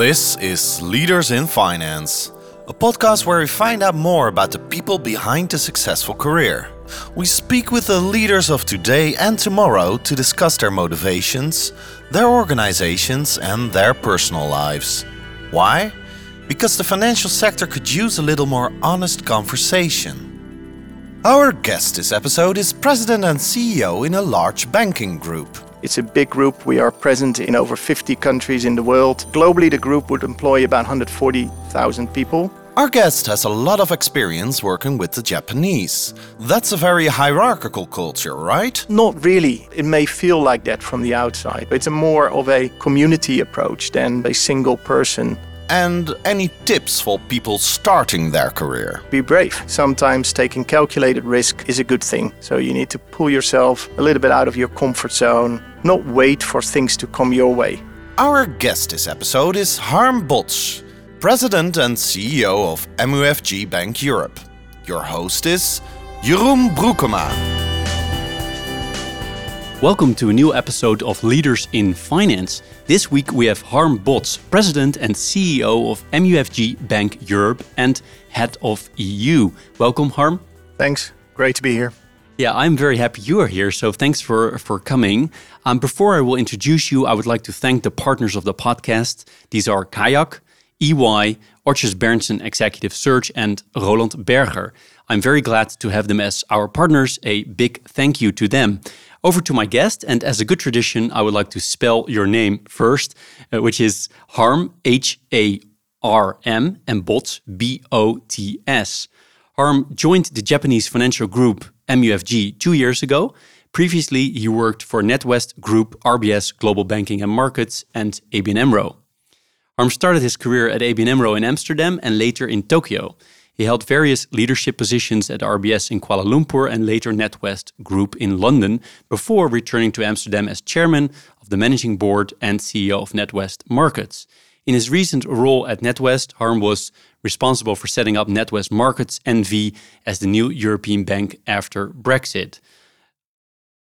This is Leaders in Finance, a podcast where we find out more about the people behind a successful career. We speak with the leaders of today and tomorrow to discuss their motivations, their organizations, and their personal lives. Why? Because the financial sector could use a little more honest conversation. Our guest this episode is president and CEO in a large banking group. It's a big group. We are present in over 50 countries in the world. Globally, the group would employ about 140,000 people. Our guest has a lot of experience working with the Japanese. That's a very hierarchical culture, right? Not really. It may feel like that from the outside. It's a more of a community approach than a single person and any tips for people starting their career? Be brave. Sometimes taking calculated risk is a good thing. So you need to pull yourself a little bit out of your comfort zone, not wait for things to come your way. Our guest this episode is Harm Bots, President and CEO of MUFG Bank Europe. Your host is Jeroen Broekema. Welcome to a new episode of Leaders in Finance. This week we have Harm Bots, President and CEO of MUFG Bank Europe and Head of EU. Welcome, Harm. Thanks. Great to be here. Yeah, I'm very happy you are here. So thanks for for coming. Um, before I will introduce you, I would like to thank the partners of the podcast. These are Kayak, EY, Odgers Berndtson Executive Search, and Roland Berger. I'm very glad to have them as our partners. A big thank you to them. Over to my guest, and as a good tradition, I would like to spell your name first, uh, which is Harm, H A R M, and Bots, B O T S. Harm joined the Japanese financial group MUFG two years ago. Previously, he worked for NatWest Group, RBS Global Banking and Markets, and ABN AMRO. Harm started his career at ABN AMRO in Amsterdam and later in Tokyo. He held various leadership positions at RBS in Kuala Lumpur and later NatWest Group in London before returning to Amsterdam as chairman of the managing board and CEO of NatWest Markets. In his recent role at NatWest, Harm was responsible for setting up NatWest Markets NV as the new European bank after Brexit.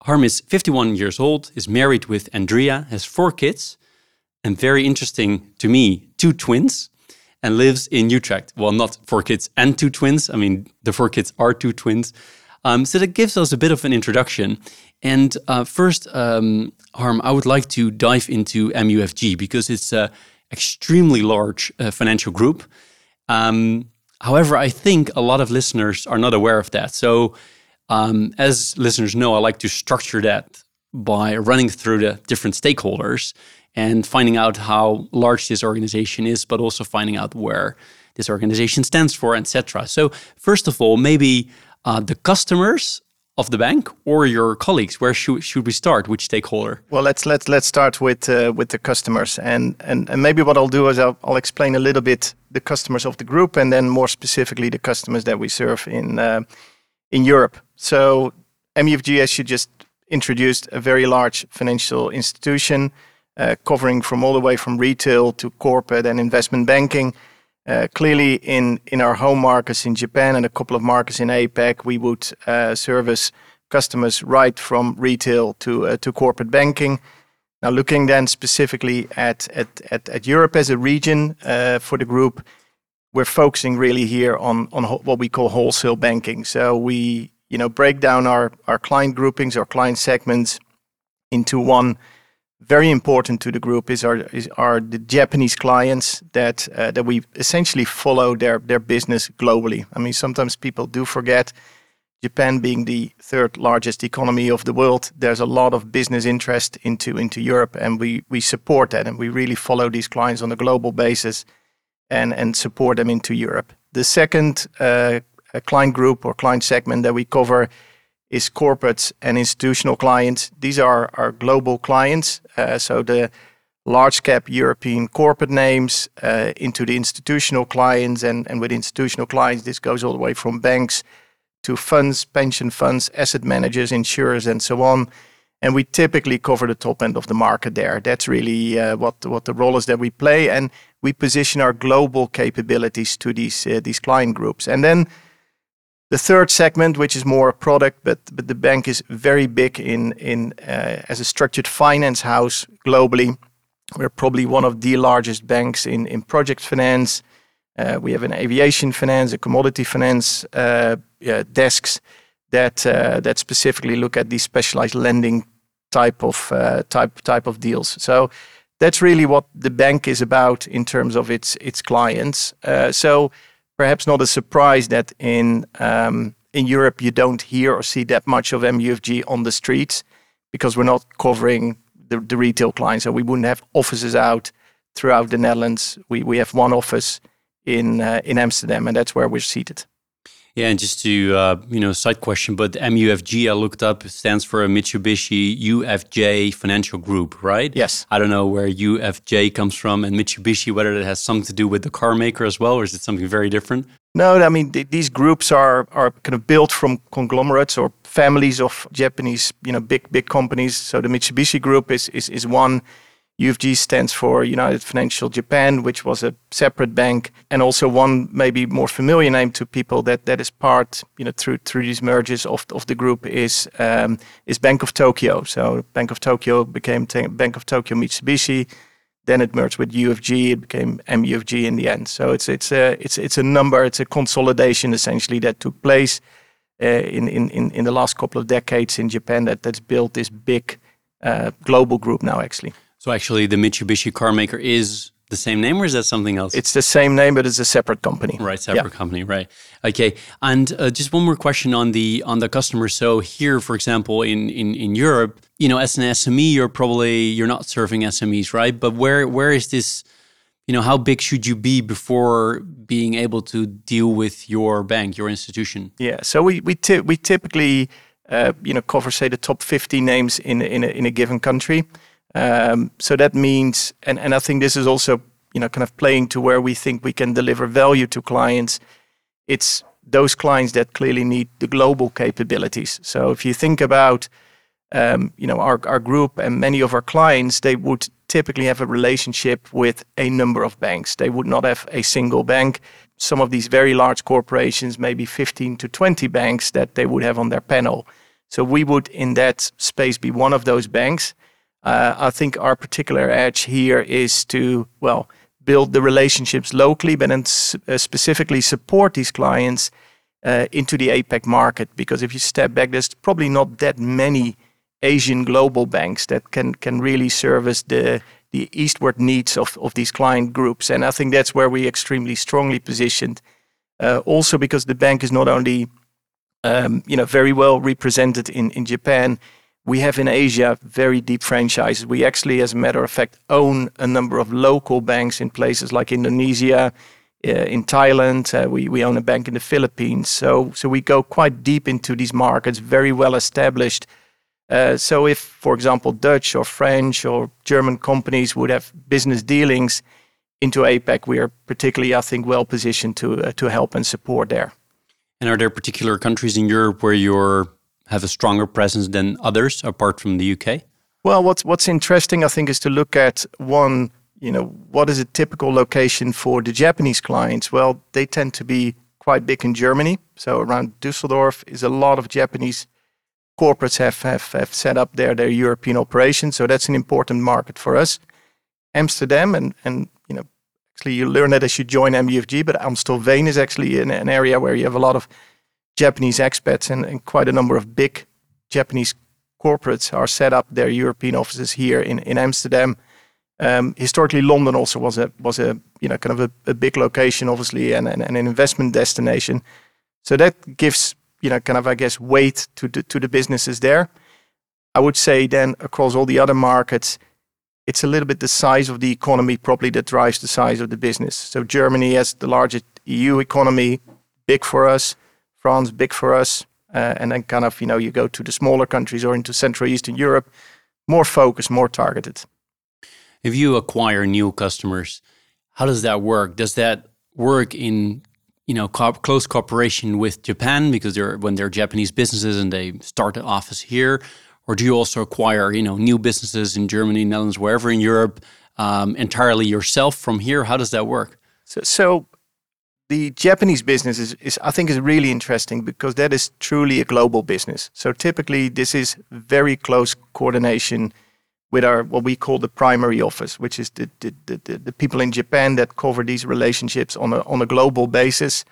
Harm is 51 years old, is married with Andrea, has four kids, and very interesting to me, two twins and lives in Utrecht. Well, not four kids and two twins. I mean, the four kids are two twins. Um, so that gives us a bit of an introduction. And uh, first, um, Harm, I would like to dive into MUFG because it's an extremely large uh, financial group. Um, however, I think a lot of listeners are not aware of that. So, um, as listeners know, I like to structure that by running through the different stakeholders and finding out how large this organization is, but also finding out where this organization stands for, etc. So, first of all, maybe uh, the customers of the bank or your colleagues. Where should, should we start? Which stakeholder? Well, let's let's let's start with uh, with the customers, and, and and maybe what I'll do is I'll, I'll explain a little bit the customers of the group, and then more specifically the customers that we serve in uh, in Europe. So, MUFG, as you just introduced, a very large financial institution covering from all the way from retail to corporate and investment banking. Uh, clearly, in, in our home markets in Japan and a couple of markets in APAC, we would uh, service customers right from retail to uh, to corporate banking. Now, looking then specifically at Europe as a region uh, for the group, we're focusing really here on on what we call wholesale banking. So we you know break down our our client groupings, our client segments into one very important to the group is our is are the Japanese clients that uh, that we essentially follow their their business globally. I mean, sometimes people do forget Japan being the third largest economy of the world. There's a lot of business interest into into Europe, and we we support that, and we really follow these clients on a global basis, and and support them into Europe. The second uh, client group or client segment that we cover is corporates and institutional clients. These are our global clients. Uh, so the large cap European corporate names uh, into the institutional clients. And, and with institutional clients, this goes all the way from banks to funds, pension funds, asset managers, insurers, and so on. And we typically cover the top end of the market there. That's really uh, what, what the role is that we play. And we position our global capabilities to these, uh, these client groups. And then the third segment, which is more a product, but but the bank is very big in in uh, as a structured finance house globally. We're probably one of the largest banks in, in project finance. Uh, we have an aviation finance, a commodity finance uh, desks that uh, that specifically look at these specialized lending type of uh, type type of deals. So that's really what the bank is about in terms of its its clients. Uh, so perhaps not a surprise that in um, in Europe you don't hear or see that much of MUFG on the streets because we're not covering the, the retail clients. So we wouldn't have offices out throughout the Netherlands. We we have one office in uh, in Amsterdam, and that's where we're seated. Yeah, and just to uh, you know, side question, but MUFG I looked up stands for a Mitsubishi UFJ Financial Group, right? Yes. I don't know where UFJ comes from, and Mitsubishi whether it has something to do with the car maker as well, or is it something very different? No, I mean th these groups are are kind of built from conglomerates or families of Japanese, you know, big big companies. So the Mitsubishi Group is is is one UFJ stands for United Financial Japan, which was a separate bank, and also one maybe more familiar name to people that that is part, you know, through through these mergers of of the group is um, is Bank of Tokyo. So Bank of Tokyo became Bank of Tokyo Mitsubishi. Then it merged with UFJ. It became MUFG in the end. So it's it's a it's it's a number. It's a consolidation essentially that took place uh, in in in the last couple of decades in Japan. That that's built this big uh, global group now actually. So actually, the Mitsubishi car maker is the same name, or is that something else? It's the same name, but it's a separate company. Right, separate yeah. company. Right. Okay. And uh, just one more question on the on the customer. So here, for example, in in in Europe, you know, as an SME, you're probably you're not serving SMEs, right? But where where is this? You know, how big should you be before being able to deal with your bank, your institution? Yeah. So we we we typically uh, you know cover say the top 50 names in in a, in a given country. Um, so that means, and, and I think this is also, you know, kind of playing to where we think we can deliver value to clients. It's those clients that clearly need the global capabilities. So if you think about, um, you know, our, our group and many of our clients, they would typically have a relationship with a number of banks. They would not have a single bank. Some of these very large corporations, maybe 15 to 20 banks that they would have on their panel. So we would, in that space, be one of those banks. Uh, I think our particular edge here is to, well, build the relationships locally, but then uh, specifically support these clients uh, into the APAC market. Because if you step back, there's probably not that many Asian global banks that can can really service the the eastward needs of, of these client groups. And I think that's where we're extremely strongly positioned. Uh, also because the bank is not only um, you know very well represented in, in Japan, we have in Asia very deep franchises. We actually, as a matter of fact, own a number of local banks in places like Indonesia, uh, in Thailand. Uh, we, we own a bank in the Philippines. So, so we go quite deep into these markets, very well established. Uh, so if, for example, Dutch or French or German companies would have business dealings into APAC, we are particularly, I think, well positioned to to help and support there. And are there particular countries in Europe where you're have a stronger presence than others apart from the UK? Well, what's what's interesting, I think, is to look at one. You know, what is a typical location for the Japanese clients? Well, they tend to be quite big in Germany. So around Düsseldorf is a lot of Japanese corporates have, have, have set up their, their European operations. So that's an important market for us. Amsterdam and, and you know, actually you learn that as you join MUFG, but Amstelveen is actually an, an area where you have a lot of Japanese expats and, and, quite a number of big Japanese corporates are set up their European offices here in, in Amsterdam. Um, historically, London also was a was a you know kind of a, a big location, obviously, and, and, and, an investment destination. So that gives you know kind of I guess weight to the, to the businesses there. I would say then across all the other markets, it's a little bit the size of the economy probably that drives the size of the business. So Germany has the largest EU economy, big for us. France, big for us. Uh, and then kind of, you know, you go to the smaller countries or into Central Eastern Europe, more focused, more targeted. If you acquire new customers, how does that work? Does that work in you know co close cooperation with Japan because they're when they're Japanese businesses and they start an office here, or do you also acquire you know new businesses in Germany, Netherlands, wherever in Europe um, entirely yourself from here? How does that work? So, so the Japanese business is, is, I think, is really interesting because that is truly a global business. So typically, this is very close coordination with our what we call the primary office, which is the the, the, the people in Japan that cover these relationships on a on a global basis,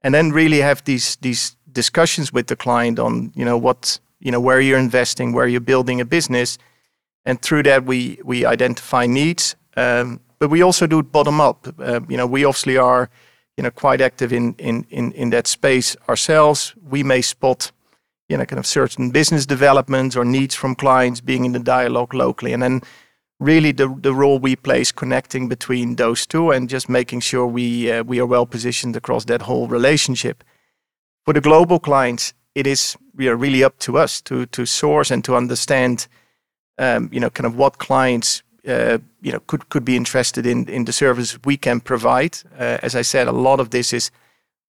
and then really have these these discussions with the client on you know what you know where you're investing, where you're building a business, and through that we we identify needs, um, but we also do it bottom up. Uh, you know we obviously are you know quite active in in in in that space ourselves. We may spot you know, kind of certain business developments or needs from clients being in the dialogue locally. And then really the, the role we play is connecting between those two and just making sure we, uh, we are well positioned across that whole relationship. For the global clients, it is we are really up to us to, to source and to understand, um, you know, kind of what clients, you know, could, could be interested in, in the service we can provide. Uh, as I said, a lot of this is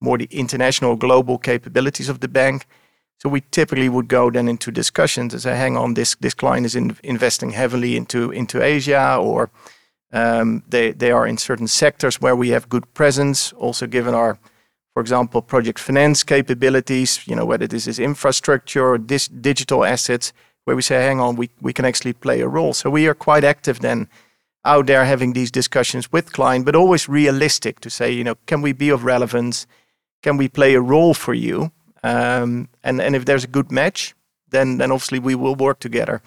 more the international global capabilities of the bank so we typically would go then into discussions and say, hang on, this this client is in, investing heavily into into Asia, or um, they are in certain sectors where we have good presence. Also, given our, for example, project finance capabilities, you know, whether this is infrastructure or digital assets, where we say, hang on, we we can actually play a role. So we are quite active then out there having these discussions with client, but always realistic to say, you know, can we be of relevance? Can we play a role for you? Um, and and if there's a good match, then then obviously we will work together.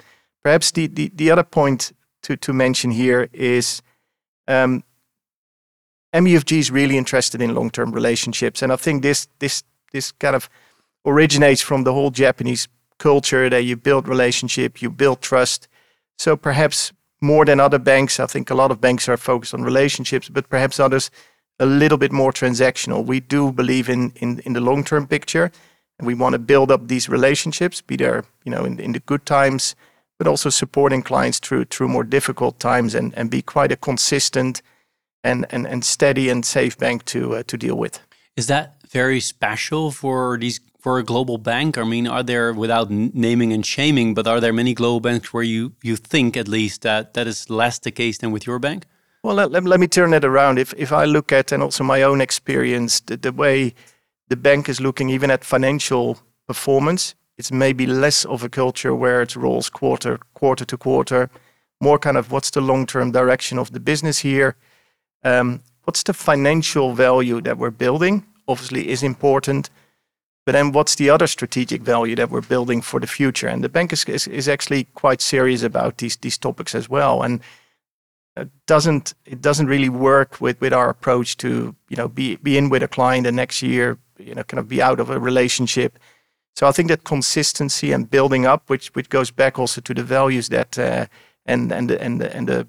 Perhaps the the, the other point to to mention here is. Um, MUFG is really interested in long-term relationships, and I think this this this kind of originates from the whole Japanese culture that you build relationship, you build trust. So perhaps more than other banks, I think a lot of banks are focused on relationships, but perhaps others a little bit more transactional. We do believe in in, in the long term picture, and we want to build up these relationships, be there, you know, in, in the good times, but also supporting clients through through more difficult times, and and be quite a consistent and and, and steady and safe bank to uh, to deal with. Is that very special for these for a global bank? I mean, are there without naming and shaming, but are there many global banks where you you think at least that that is less the case than with your bank? Well, let, let, let, me turn it around. If, if I look at, and also my own experience, the, the way the bank is looking even at financial performance, it's maybe less of a culture where it rolls quarter, quarter to quarter, more kind of what's the long term direction of the business here? Um, what's the financial value that we're building? Obviously, is important. But then what's the other strategic value that we're building for the future? And the bank is, is, is actually quite serious about these, these topics as well. And it doesn't it doesn't really work with with our approach to you know be be in with a client and next year you know kind of be out of a relationship so i think that consistency and building up which which goes back also to the values that uh, and and the, and the, and the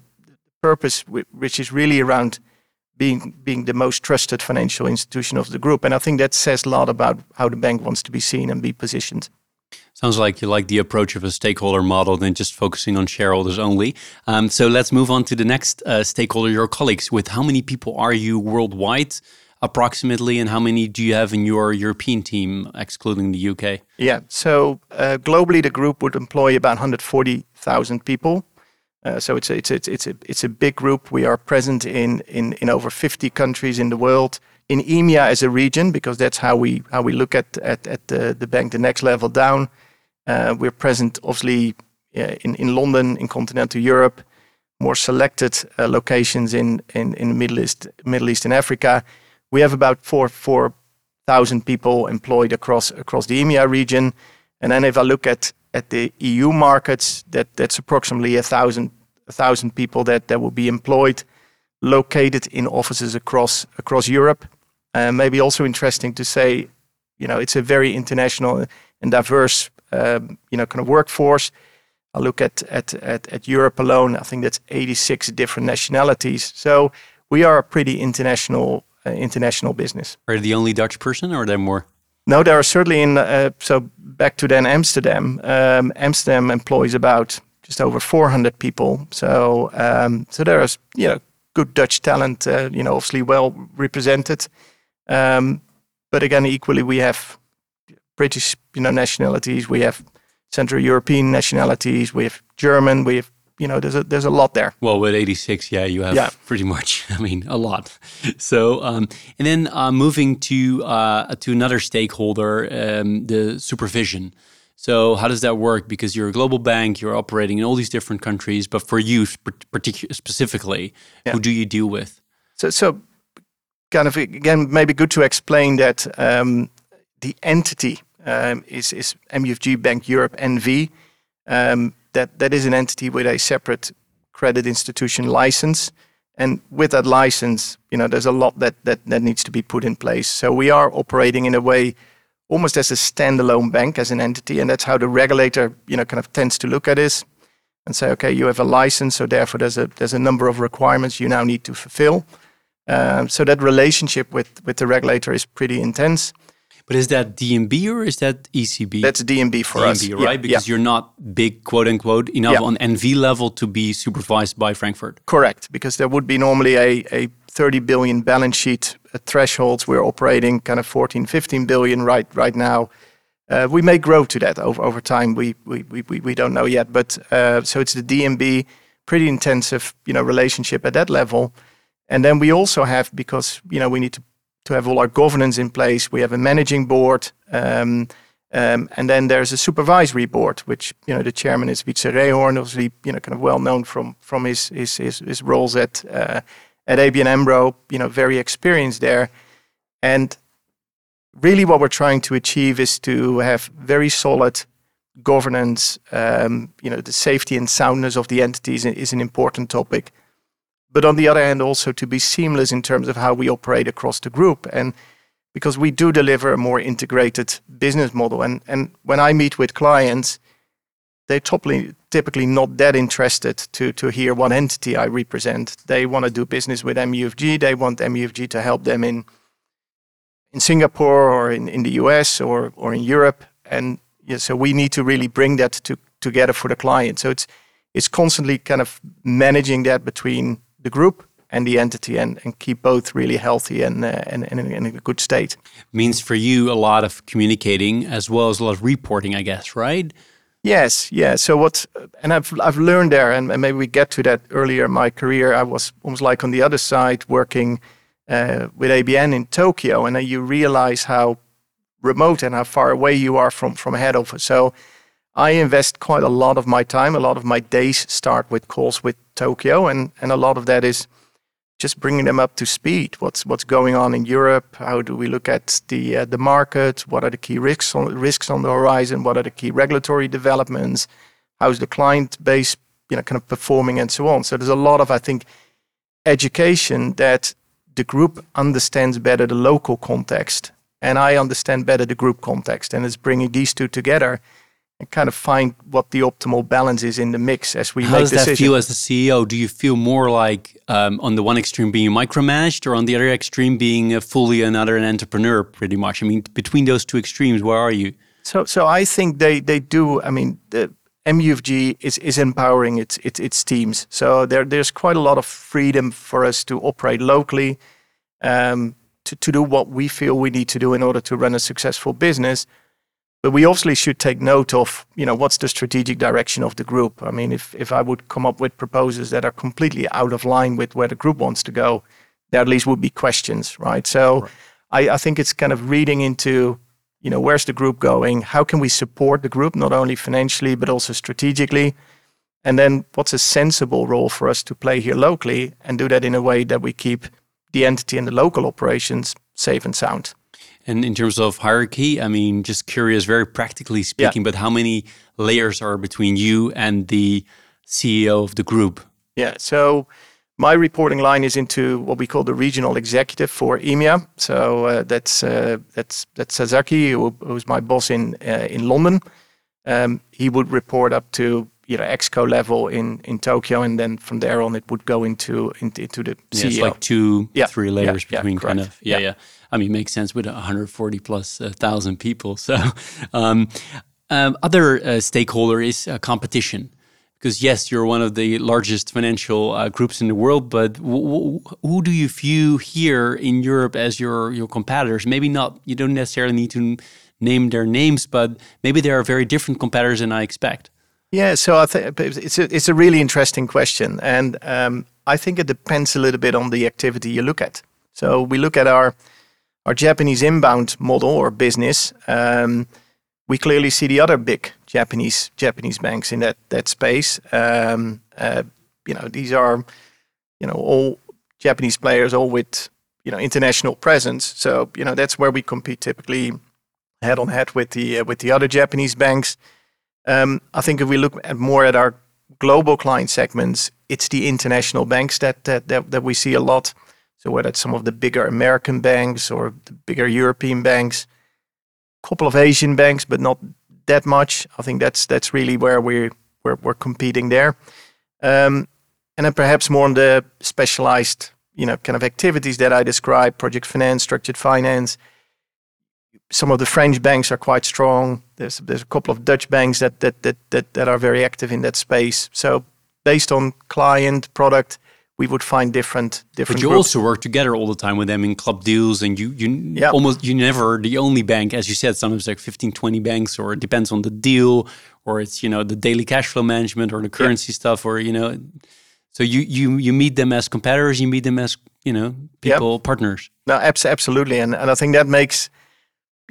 purpose which is really around being being the most trusted financial institution of the group and i think that says a lot about how the bank wants to be seen and be positioned Sounds like you like the approach of a stakeholder model than just focusing on shareholders only. Um, so let's move on to the next uh, stakeholder, your colleagues. With how many people are you worldwide, approximately, and how many do you have in your European team, excluding the UK? Yeah, so uh, globally, the group would employ about 140,000 people. Uh, so it's a, it's, a, it's, a, it's a big group. We are present in, in, in over 50 countries in the world in EMEA as a region, because that's how we how we look at at, at the, the bank, the next level down. Uh, we're present, obviously, uh, in in London, in continental Europe, more selected uh, locations in in in the Middle East, Middle East and Africa. We have about four four thousand people employed across across the EMEA region, and then if I look at at the EU markets, that that's approximately a thousand a thousand people that that will be employed, located in offices across across Europe. Uh, maybe also interesting to say, you know, it's a very international and diverse, um, you know, kind of workforce. I look at, at at at Europe alone. I think that's 86 different nationalities. So we are a pretty international uh, international business. Are you the only Dutch person, or are there more? No, there are certainly in. Uh, so back to then Amsterdam. Um, Amsterdam employs about just over 400 people. So um, so there is you know good Dutch talent. Uh, you know, obviously well represented. Um, but again, equally, we have British, you know, nationalities. We have Central European nationalities. We have German. We have, you know, there's a there's a lot there. Well, with 86, yeah, you have yeah. pretty much. I mean, a lot. So, um, and then uh, moving to uh, to another stakeholder, um, the supervision. So how does that work? Because you're a global bank, you're operating in all these different countries, but for you particularly specifically, yeah. who do you deal with? So, so kind of again, maybe good to explain that um, the entity um, is is MUFG Bank Europe NV. That that is an entity with a separate credit institution license. And with that license, you know, there's a lot that, that, that needs to be put in place. So we are operating in a way almost as a standalone bank, as an entity, and that's how the regulator, you know, kind of tends to look at this and say, okay, you have a license, so therefore there's a there's a number of requirements you now need to fulfill. Um, so that relationship with with the regulator is pretty intense. But is that DNB or is that ECB? That's DNB for DNB, us, right? Yeah, because yeah. you're not big, quote unquote, enough yeah. on NV level to be supervised by Frankfurt. Correct, because there would be normally a, a 30 billion balance sheet thresholds. We're operating kind of 14, 15 billion right right now. Uh, we may grow to that over, over time. We, we, we, we don't know yet. But uh, so it's the DNB, pretty intensive, you know, relationship at that level. And then we also have, because, you know, we need to to have all our governance in place. We have a managing board, um, um, and then there's a supervisory board, which you know the chairman is Wietze Reehoorn, obviously you know kind of well known from from his his his, his roles at uh, at ABN AMRO. You know, very experienced there, and really what we're trying to achieve is to have very solid governance. Um, you know, the safety and soundness of the entities is an important topic but on the other hand, also to be seamless in terms of how we operate across the group. And because we do deliver a more integrated business model. And, and when I meet with clients, they're typically not that interested to, to hear what entity I represent. They want to do business with MUFG. They want MUFG to help them in, in Singapore or in, in the US or, or in Europe. And yeah, so we need to really bring that to, together for the client. So it's, it's constantly kind of managing that between the group and the entity and, and keep both really healthy and, uh, and, and in a good state. Means for you a lot of communicating as well as a lot of reporting, I guess, right? Yes, yeah. So what, and I've I've learned there, and, maybe we get to that earlier in my career. I was almost like on the other side working uh, with ABN in Tokyo, and then you realize how remote and how far away you are from from head office. So I invest quite a lot of my time. A lot of my days start with calls with Tokyo, and, and a lot of that is just bringing them up to speed. What's what's going on in Europe? How do we look at the uh, the market? What are the key risks on risks on the horizon? What are the key regulatory developments? How's the client base, you know, kind of performing and so on? So there's a lot of I think education that the group understands better the local context, and I understand better the group context, and it's bringing these two together and kind of find what the optimal balance is in the mix as we How make does decisions. that feel as the CEO? Do you feel more like um, on the one extreme being micromanaged, or on the other extreme being fully another an entrepreneur? Pretty much. I mean, between those two extremes, where are you? So, so I think they they do. I mean, the MUFG is is empowering its its its teams. So there there's quite a lot of freedom for us to operate locally. Um, to, to do what we feel we need to do in order to run a successful business but we obviously should take note of, you know, what's the strategic direction of the group. I mean, if, if I would come up with proposals that are completely out of line with where the group wants to go, there at least would be questions, right? So right. I, I think it's kind of reading into, you know, where's the group going? How can we support the group, not only financially, but also strategically? And then what's a sensible role for us to play here locally and do that in a way that we keep the entity and the local operations safe and sound? And in terms of hierarchy, I mean, just curious, very practically speaking, yeah. but how many layers are between you and the CEO of the group? Yeah, so my reporting line is into what we call the regional executive for EMEA. So uh, that's uh, that's that's Sasaki, who, who's my boss in uh, in London. Um, he would report up to you know exco level in in Tokyo, and then from there on it would go into into, into the CEO. Yeah, it's like two, yeah, three layers yeah, between kind of yeah, yeah. I mean, makes sense with 140 plus uh, thousand people. So, um, um, other uh, stakeholder is uh, competition. Because yes, you're one of the largest financial uh, groups in the world, but who do you view here in Europe as your your competitors? Maybe not. You don't necessarily need to name their names, but maybe they are very different competitors than I expect. Yeah, so I think it's a, it's a really interesting question, and um, I think it depends a little bit on the activity you look at. So we look at our our Japanese inbound model or business. Um, we clearly see the other big Japanese Japanese banks in that that space. Um, uh, you know, these are you know all Japanese players, all with you know international presence. So you know that's where we compete typically head on head with the uh, with the other Japanese banks. Um, I think if we look at more at our global client segments, it's the international banks that that that, that we see a lot. So whether it's some of the bigger American banks or the bigger European banks, a couple of Asian banks, but not that much. I think that's that's really where we're we're, we're competing there. Um, and then perhaps more on the specialized, you know, kind of activities that I described, project finance, structured finance. Some of the French banks are quite strong. There's there's a couple of Dutch banks that that that that, that are very active in that space. So based on client product, we would find different different. But you groups. also work together all the time with them in club deals, and you you almost you never the only bank, as you said. Sometimes like 15, 20 banks, or it depends on the deal, or it's you know the daily cash flow management or the currency stuff, or you know so you you you meet them as competitors, you meet them as you know people yep. partners. No, absolutely, and and I think that makes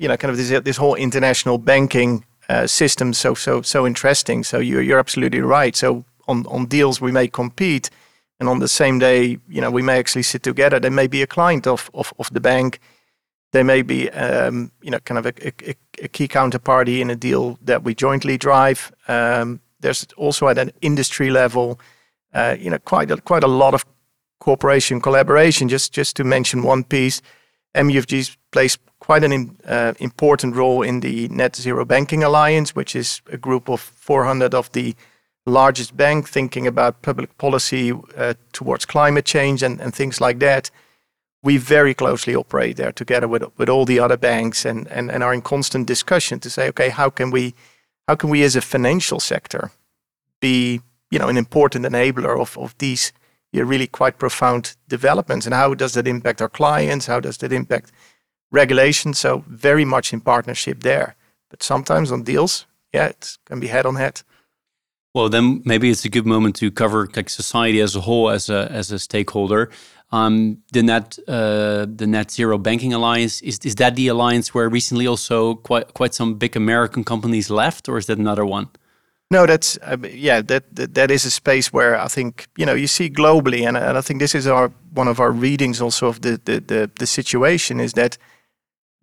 you know kind of this this whole international banking uh, system so so so interesting. So you're you're absolutely right. So on on deals we may compete, and on the same day you know we may actually sit together. They may be a client of of, of the bank. They may be um, you know kind of a, a, a, key counterparty in a deal that we jointly drive. Um, there's also at an industry level uh, you know, quite a, quite a lot of cooperation, collaboration. Just just to mention one piece, MUFG plays quite an uh, important role in the Net Zero Banking Alliance, which is a group of 400 of the largest bank thinking about public policy uh, towards climate change and, and things like that. We very closely operate there together with, with all the other banks and, and, and are in constant discussion to say, okay, how can we how can we as a financial sector be you know, an important enabler of, of these you know, really quite profound developments. And how does that impact our clients? How does that impact regulation? So very much in partnership there. But sometimes on deals, yeah, it can be head on head. Well, then maybe it's a good moment to cover like society as a whole as a as a stakeholder. Um, the net uh, the net zero banking alliance is is that the alliance where recently also quite quite some big American companies left, or is that another one? No, that's uh, yeah. That, that, that is a space where I think you know you see globally, and, and I think this is our one of our readings also of the the the, the situation is that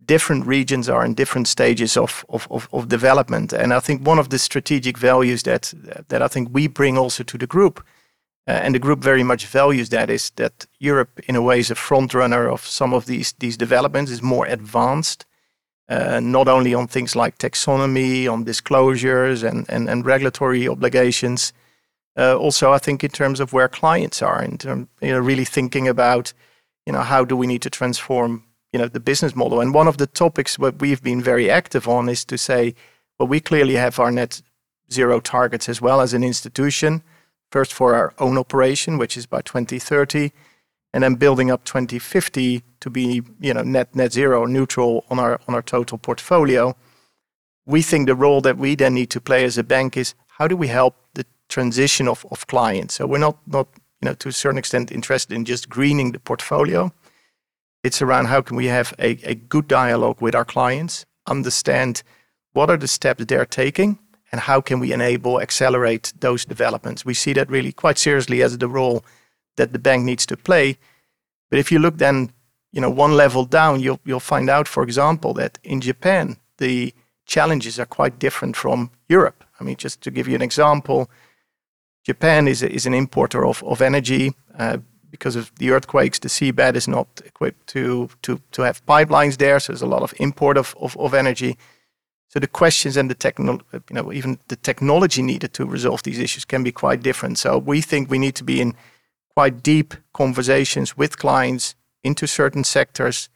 different regions are in different stages of, of, of, of, development, and I think one of the strategic values that that I think we bring also to the group, uh, and the group very much values that is that Europe in a way is a front runner of some of these these developments, is more advanced uh, not only on things like taxonomy, on disclosures and, and, and regulatory obligations. Uh, also, I think in terms of where clients are, in terms, you know, really thinking about, you know, how do we need to transform, you know, the business model. And one of the topics that we've been very active on is to say, well, we clearly have our net zero targets as well as an institution. First for our own operation, which is by 2030, and then building up 2050 to be you know net net zero neutral on our on our total portfolio we think the role that we then need to play as a bank is how do we help the transition of, of clients so we're not not you know to a certain extent interested in just greening the portfolio it's around how can we have a, a good dialogue with our clients understand what are the steps they're taking and how can we enable accelerate those developments we see that really quite seriously as the role that the bank needs to play. But if you look then, you know, one level down, you'll you'll find out, for example, that in Japan the challenges are quite different from Europe. I mean, just to give you an example, Japan is a, is an importer of of energy. Uh, because of the earthquakes, the seabed is not equipped to to to have pipelines there, so there's a lot of import of of, of energy. So the questions and the techno, you know, even the technology needed to resolve these issues can be quite different. So we think we need to be in quite deep conversations with clients into certain sectors,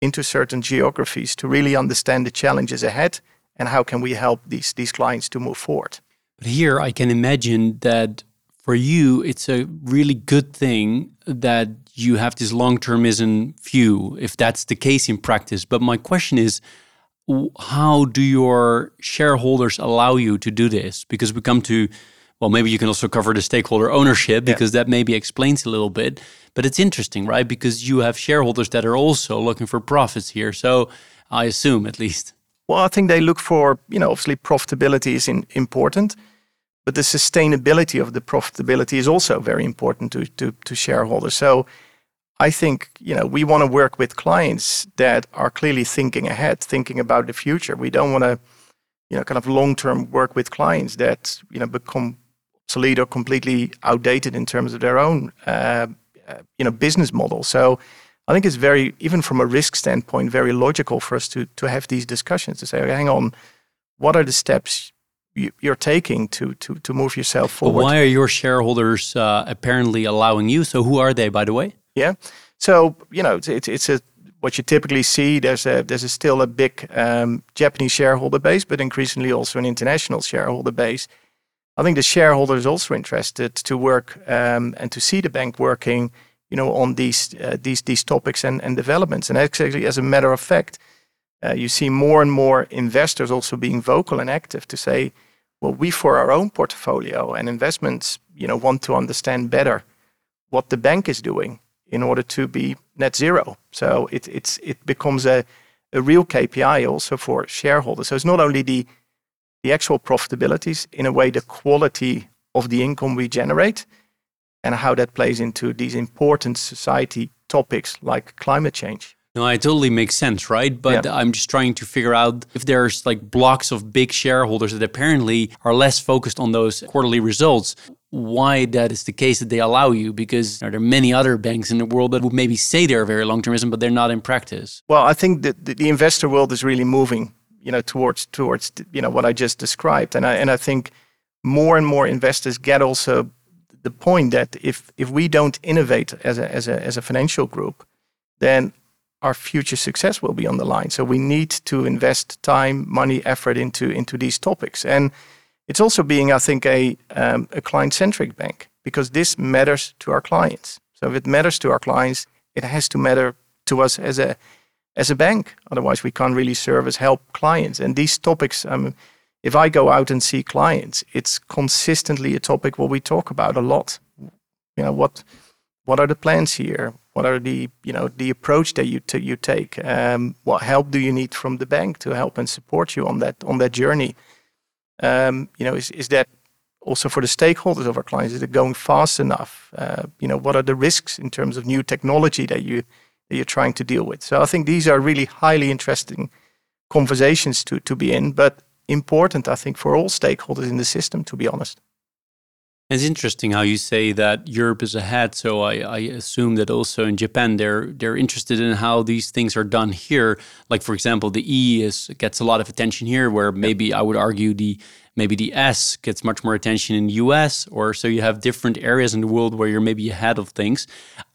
into certain geographies to really understand the challenges ahead and how can we help these, these clients to move forward. But here I can imagine that for you, it's a really good thing that you have this long termism view, if that's the case in practice. But my question is, how do your shareholders allow you to do this? Because we come to well, maybe you can also cover the stakeholder ownership because yeah. that maybe explains a little bit. But it's interesting, right? Because you have shareholders that are also looking for profits here. So I assume, at least. Well, I think they look for, you know, obviously profitability is in, important, but the sustainability of the profitability is also very important to, to, to shareholders. So I think, you know, we want to work with clients that are clearly thinking ahead, thinking about the future. We don't want to, you know, kind of long-term work with clients that, you know, become obsolete or completely outdated in terms of their own, uh, uh, you know, business model. So I think it's very, even from a risk standpoint, very logical for us to to have these discussions to say, okay, hang on, what are the steps you're taking to to to move yourself forward? But why are your shareholders uh, apparently allowing you? So who are they, by the way? Yeah, so you know, it's it's a what you typically see. There's a there's a still a big um, Japanese shareholder base, but increasingly also an international shareholder base. I think the shareholder is also interested to work um, and to see the bank working, you know, on these uh, these these topics and, and developments. And actually, as a matter of fact, uh, you see more and more investors also being vocal and active to say, well, we for our own portfolio and investments, you know, want to understand better what the bank is doing in order to be net zero. So it it's it becomes a a real KPI also for shareholders. So it's not only the the actual profitabilities, in a way, the quality of the income we generate, and how that plays into these important society topics like climate change. No, it totally makes sense, right? But yeah. I'm just trying to figure out if there's like blocks of big shareholders that apparently are less focused on those quarterly results. Why that is the case that they allow you? Because there are many other banks in the world that would maybe say they're very long termism, but they're not in practice. Well, I think that the investor world is really moving you know towards towards you know what I just described, and I and I think more and more investors get also the point that if if we don't innovate as a as a as a financial group, then our future success will be on the line. So we need to invest time, money, effort into into these topics, and it's also being, I think, a um, a client centric bank because this matters to our clients. So if it matters to our clients, it has to matter to us as a as a bank. Otherwise, we can't really service help clients. And these topics, um, if I go out and see clients, it's consistently a topic what we talk about a lot. You know what what are the plans here? What are the you know the approach that you you take? Um, what help do you need from the bank to help and support you on that on that journey? Um, you know, is is that also for the stakeholders of our clients? Is it going fast enough? Uh, you know, what are the risks in terms of new technology that you that you're trying to deal with. So I think these are really highly interesting conversations to, to be in, but important, I think, for all stakeholders in the system, to be honest. It's interesting how you say that Europe is ahead. So I, I, assume that also in Japan they're they're interested in how these things are done here. Like for example, the E is gets a lot of attention here, where maybe I would argue the maybe the S gets much more attention in the US, or so you have different areas in the world where you're maybe ahead of things.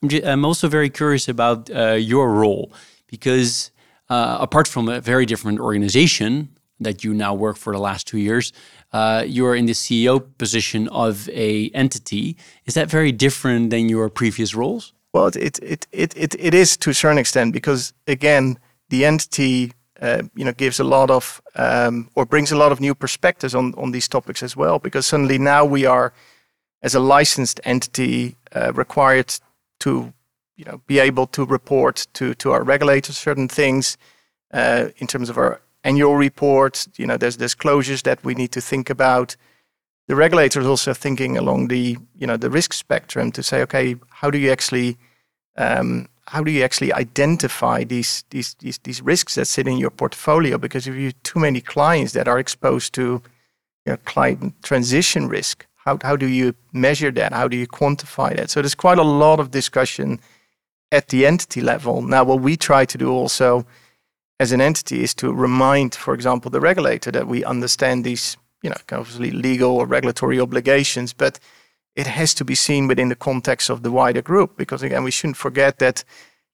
I'm, just, I'm also very curious about uh, your role because uh, apart from a very different organization that you now work for the last two years, uh, you're in the CEO position of a entity. Is that very different than your previous roles? Well, it it it it, it is to a certain extent because again, the entity uh, you know gives a lot of um, or brings a lot of new perspectives on on these topics as well because suddenly now we are as a licensed entity uh, required to you know be able to report to to our regulators certain things uh, in terms of our annual report you know there's disclosures that we need to think about the regulator is also thinking along the you know the risk spectrum to say okay how do you actually um, how do you actually identify these, these these these risks that sit in your portfolio? Because if you have too many clients that are exposed to you know, client transition risk, how how do you measure that? How do you quantify that? So there's quite a lot of discussion at the entity level. Now, what we try to do also as an entity is to remind, for example, the regulator that we understand these, you know, obviously legal or regulatory obligations, but it has to be seen within the context of the wider group because again we shouldn't forget that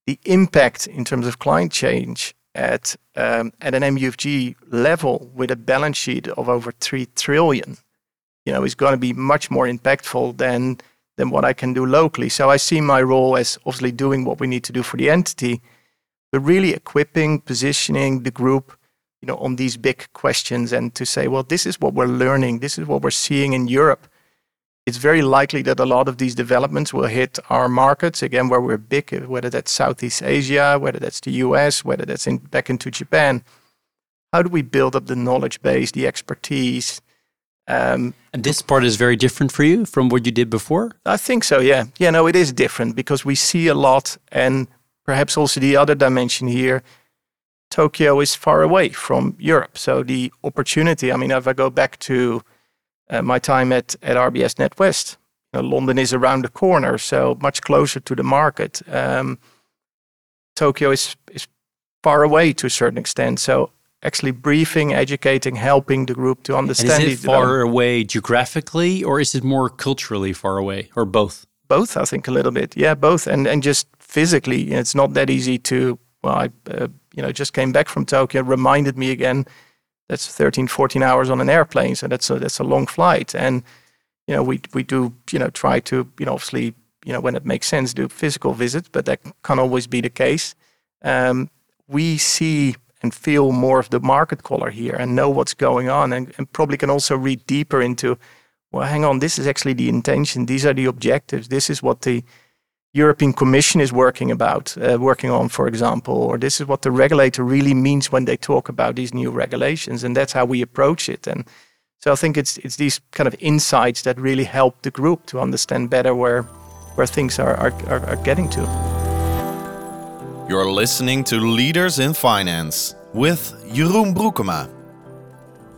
the impact in terms of climate change at um, at an MUFG level with a balance sheet of over three trillion, you know, is going to be much more impactful than than what I can do locally. So I see my role as obviously doing what we need to do for the entity, but really equipping, positioning the group, you know, on these big questions and to say, well, this is what we're learning, this is what we're seeing in Europe it's very likely that a lot of these developments will hit our markets again where we're big whether that's southeast asia whether that's the us whether that's in, back into japan how do we build up the knowledge base, the expertise? Um, and this part is very different for you from what you did before? I think so, yeah. Yeah, no, it is different because we see a lot. And perhaps also the other dimension here Tokyo is far away from Europe. So the opportunity, I mean, if I go back to uh, my time at, at RBS NatWest, you know, London is around the corner, so much closer to the market. Um, Tokyo is, is far away to a certain extent. So actually briefing, educating, helping the group to understand. And is it far away geographically, or is it more culturally far away, or both? Both, I think, a little bit. Yeah, both, and and just physically, it's not that easy to. Well, I uh, you know just came back from Tokyo. Reminded me again. That's 13, 14 hours on an airplane, so that's a that's a long flight, and you know we we do you know try to you know obviously you know when it makes sense do physical visits, but that can't always be the case. Um, we see and feel more of the market color here and know what's going on and, and, probably can also read deeper into well hang on this is actually the intention these are the objectives this is what the european commission is working about uh, working on for example or this is what the regulator really means when they talk about these new regulations and that's how we approach it and so i think it's it's these kind of insights that really help the group to understand better where where things are are, are, are getting to you're listening to Leaders in Finance with Jeroen Broekema.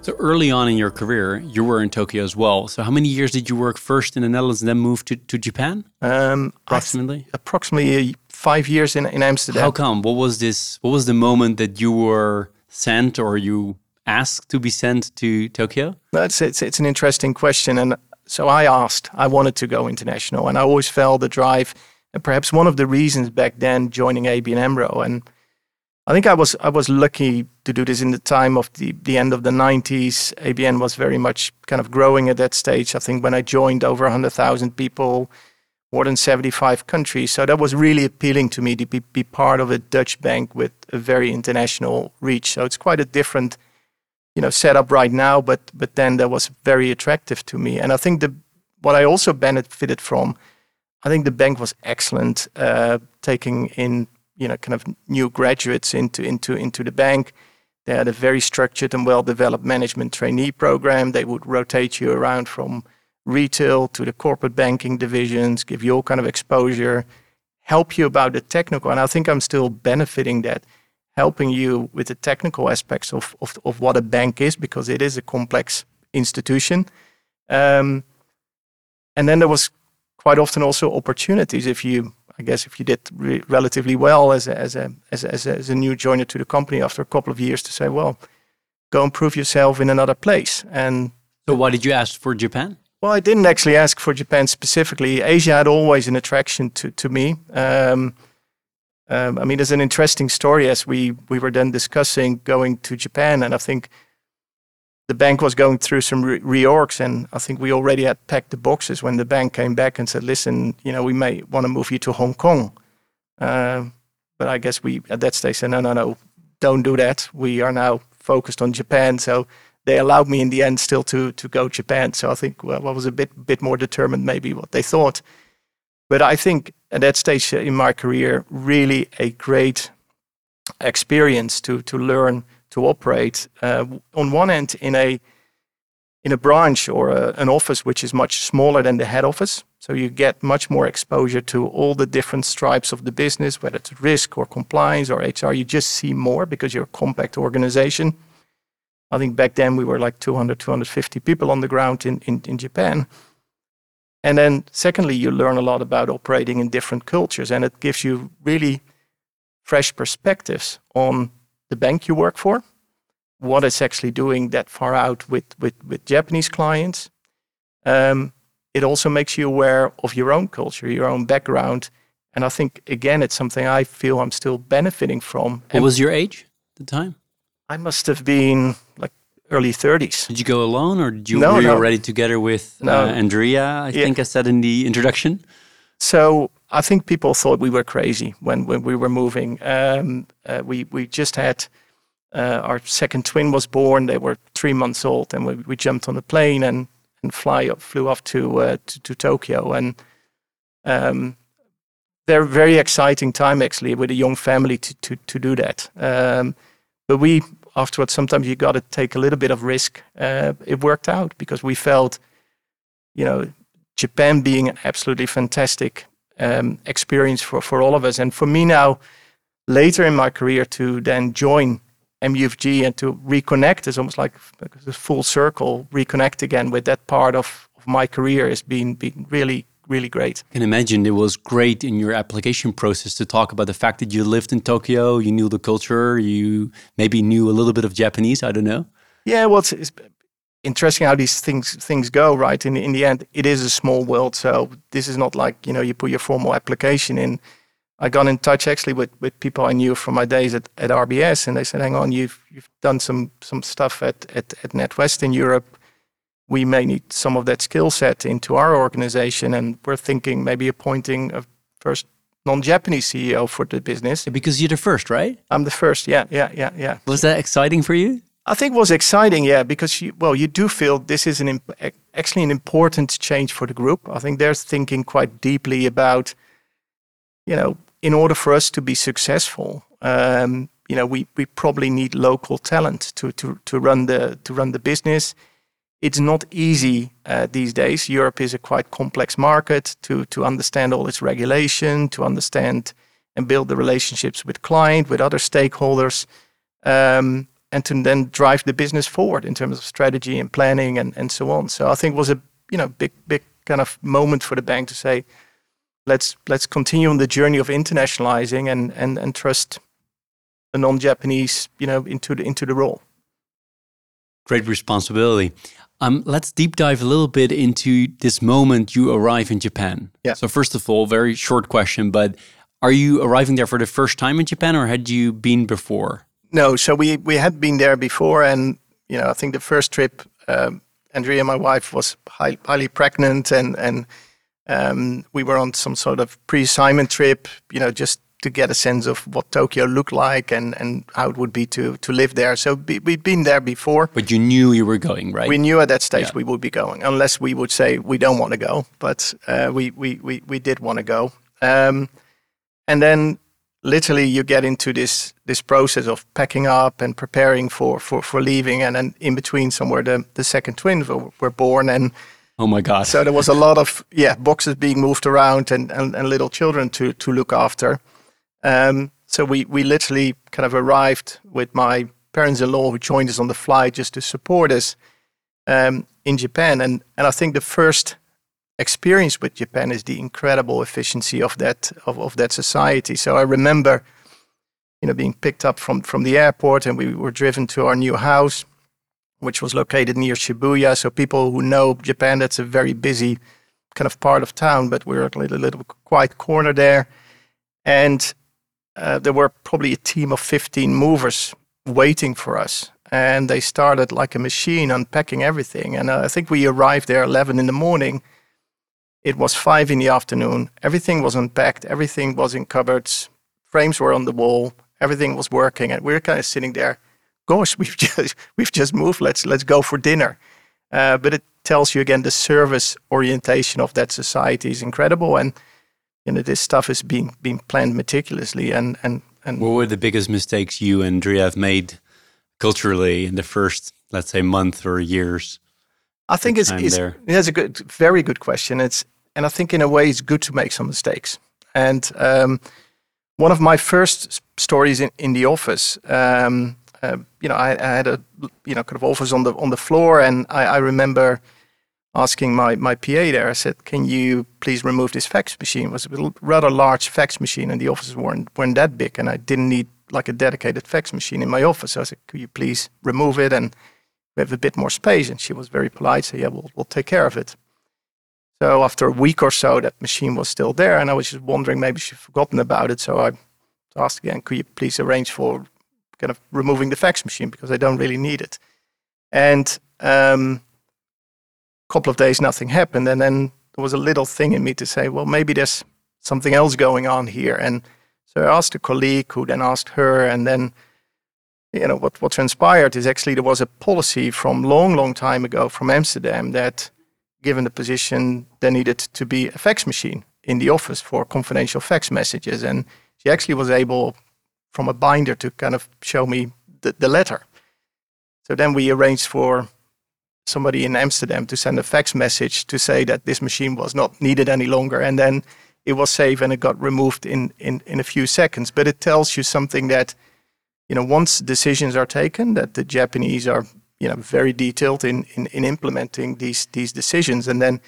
So early on in your career, you were in Tokyo as well. So how many years did you work first in the Netherlands and then move to, to Japan? Um, approximately? approximately five years in, in Amsterdam. How come? What was this? What was the moment that you were sent or you asked to be sent to Tokyo? That's it's, it's an interesting question. And so I asked, I wanted to go international and I always felt the drive – and perhaps one of the reasons back then joining ABN AMRO. And I think I was I was lucky to do this in the time of the, the end of the 90s. ABN was very much kind of growing at that stage. I think when I joined, over 100,000 people, more than 75 countries. So that was really appealing to me to be, be part of a Dutch bank with a very international reach. So it's quite a different, you know, setup right now. But but then that was very attractive to me. And I think the what I also benefited from I think the bank was excellent, uh, taking in you know kind of new graduates into into into the bank. They had a very structured and well-developed management trainee program. They would rotate you around from retail to the corporate banking divisions, give you all kind of exposure, help you about the technical. And I think I'm still benefiting that, helping you with the technical aspects of of, of what a bank is because it is a complex institution. Um, and then there was quite often also opportunities if you I guess if you did re- relatively well as a, as, a, as, a, as, a, as a new joiner to the company after a couple of years to say, well, go and prove yourself in another place. And so, why did you ask for Japan? Well, I didn't actually ask for Japan specifically. Asia had always an attraction to to me. Um, um, I mean, there's an interesting story as we we were then discussing going to Japan, and I think the bank was going through some re- reorgs, and I think we already had packed the boxes when the bank came back and said, "Listen, you know, we may want to move you to Hong Kong." Uh, but I guess we at that stage said, "No, no, no, don't do that. We are now focused on Japan." So they allowed me in the end still to to go Japan. So I think well, I was a bit bit more determined, maybe what they thought. But I think at that stage in my career, really a great experience to to learn to operate uh, on one end in a in a branch or a, an office which is much smaller than the head office. So you get much more exposure to all the different stripes of the business, whether it's risk or compliance or HR. You just see more because you're a compact organization. I think back then we were like 200, 250 people on the ground in, in, in Japan. And then, secondly, you learn a lot about operating in different cultures, and it gives you really fresh perspectives on the bank you work for, what it's actually doing that far out with, with, with Japanese clients. Um, it also makes you aware of your own culture, your own background. And I think, again, it's something I feel I'm still benefiting from. What was your age at the time? I must have been like early 30s. Did you go alone or did you, no, were you no. already together with no. uh, Andrea, I yeah. think I said in the introduction? So I think people thought we were crazy when, when we were moving. Um, uh, we, we just had uh, our second twin was born. They were three months old, and we, we jumped on a plane and, and fly up, flew off to, uh, to, to Tokyo. And um, they're a very exciting time actually with a young family to, to, to do that. Um, but we afterwards, sometimes you got to take a little bit of risk. Uh, it worked out because we felt, you know, Japan being an absolutely fantastic um, experience for, for all of us. And for me now, later in my career, to then join MUFG and to reconnect is almost like a full circle, reconnect again with that part of, of my career has been, been really, really great. I can imagine it was great in your application process to talk about the fact that you lived in Tokyo, you knew the culture, you maybe knew a little bit of Japanese, I don't know. Yeah, well, it's, it's interesting how these things things go, right? In in the end, it is a small world, so this is not like you know you put your formal application in. I got in touch actually with, with people I knew from my days at, at RBS, and they said, "Hang on, you've you've done some some stuff at at, at NatWest in Europe. We may need some of that skill set into our organization, and we're thinking maybe appointing a first non-Japanese CEO for the business. Because you're the first, right? I'm the first. Yeah, yeah, yeah, yeah. Was that exciting for you? I think was exciting, yeah, because you, well, you do feel this is an actually an important change for the group. I think they're thinking quite deeply about, you know, in order for us to be successful, um, you know, we, we probably need local talent to, to, to run the to run the business. It's not easy uh, these days. Europe is a quite complex market to to understand all its regulation, to understand and build the relationships with client, with other stakeholders. Um, and to then drive the business forward in terms of strategy and planning and, and so on. So I think it was a you know big big kind of moment for the bank to say, let's let's continue on the journey of internationalizing and and and trust the non-Japanese you know into the into the role. Great responsibility. Um, let's deep dive a little bit into this moment you arrive in Japan. Yeah. So first of all, very short question, but are you arriving there for the first time in Japan, or had you been before? No, so we we had been there before, and you know, I think the first trip, um, Andrea, my wife, was high, highly pregnant, and and um, we were on some sort of pre-assignment trip, you know, just to get a sense of what Tokyo looked like and, and how it would be to to live there. So be, we'd been there before. But you knew you were going, right? We knew at that stage yeah. we would be going, unless we would say we don't want to go. But uh, we, we, we, we did want to go. Um, and then literally you get into this this process of packing up and preparing for for, for leaving and then in between somewhere the, the second twins were, were born and oh my god so there was a lot of yeah boxes being moved around and, and, and little children to to look after. Um, so we we literally kind of arrived with my parents-in-law who joined us on the flight just to support us um, in Japan. And and I think the first experience with Japan is the incredible efficiency of that of, of that society. So I remember, you know, being picked up from from the airport and we were driven to our new house, which was located near Shibuya. So people who know Japan, that's a very busy kind of part of town, but we're a little, little quiet corner there, and uh, there were probably a team of 15 movers waiting for us. And they started like a machine unpacking everything. And uh, I think we arrived there 11 in the morning it was five in the afternoon. Everything was unpacked. Everything was in cupboards. Frames were on the wall. Everything was working, and we were kind of sitting there. Gosh, we've just we've just moved. Let's let's go for dinner. Uh, but it tells you again the service orientation of that society is incredible, and you know this stuff is being being planned meticulously. And and and what were the biggest mistakes you and Drea have made culturally in the first, let's say, month or years? I think it's, it's that's a good, very good question. It's and I think in a way it's good to make some mistakes. And um, one of my first stories in, in the office, um, uh, you know, I, I, had a you know kind of office on the on the floor, and I, I, remember asking my my PA there. I said, "Can you please remove this fax machine?" It was a rather large fax machine, and the offices weren't weren't that big, and I didn't need like a dedicated fax machine in my office. So I said, "Could you please remove it and we have a bit more space?" And she was very polite, said, "Yeah, we'll we'll take care of it." So after a week or so, that machine was still there, and I was just wondering maybe she'd forgotten about it. So I asked again, could you please arrange for kind of removing the fax machine because I don't really need it. And um, a couple of days, nothing happened, and then there was a little thing in me to say, well, maybe there's something else going on here. And so I asked a colleague, who then asked her, and then you know what what transpired is actually there was a policy from long, long time ago from Amsterdam that given the position, there needed to be a fax machine in the office for confidential fax messages. And she actually was able, from a binder, to kind of show me the, the letter. So then we arranged for somebody in Amsterdam to send a fax message to say that this machine was not needed any longer. And then it was safe and it got removed in, in, in a few seconds. But it tells you something that, you know, once decisions are taken, that the Japanese are, you know, very detailed in, in, in implementing these, these decisions. And then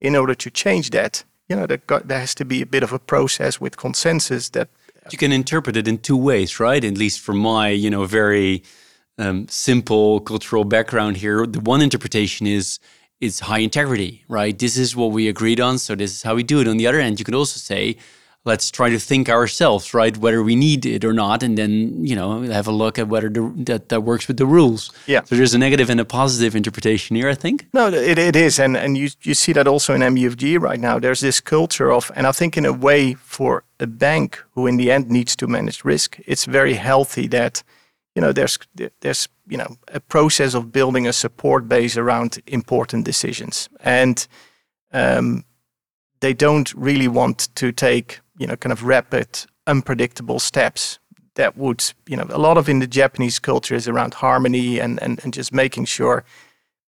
in order to change that, you know, there, got, there has to be a bit of a process with consensus that. You can interpret it in two ways, right? At least from my, you know, very um, simple cultural background here. The one interpretation is is high integrity, right? This is what we agreed on, so this is how we do it. On the other hand, you can also say, let's try to think ourselves, right, whether we need it or not, and then you know have a look at whether the, that that works with the rules. Yeah. So there's a negative and a positive interpretation here, I think. No, it, it is, and and you you see that also in MUFG right now. There's this culture of, and I think in a way for a bank who in the end needs to manage risk, it's very healthy that you know there's there's you know a process of building a support base around important decisions and um, they don't really want to take you know kind of rapid unpredictable steps that would you know a lot of in the japanese culture is around harmony and and, and just making sure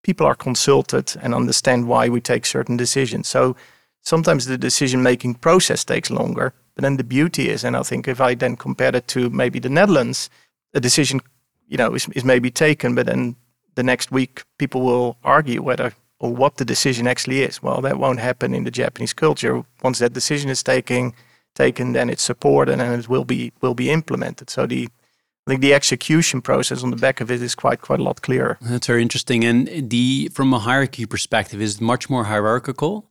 people are consulted and understand why we take certain decisions so sometimes the decision making process takes longer but then the beauty is and i think if i then compare it to maybe the netherlands a decision, you know, is, is maybe taken, but then the next week people will argue whether or what the decision actually is. Well, that won't happen in the Japanese culture. Once that decision is taken, taken, then it's supported and it will be will be implemented. So the I think the execution process on the back of it is quite quite a lot clearer. That's very interesting. And the from a hierarchy perspective, is much more hierarchical.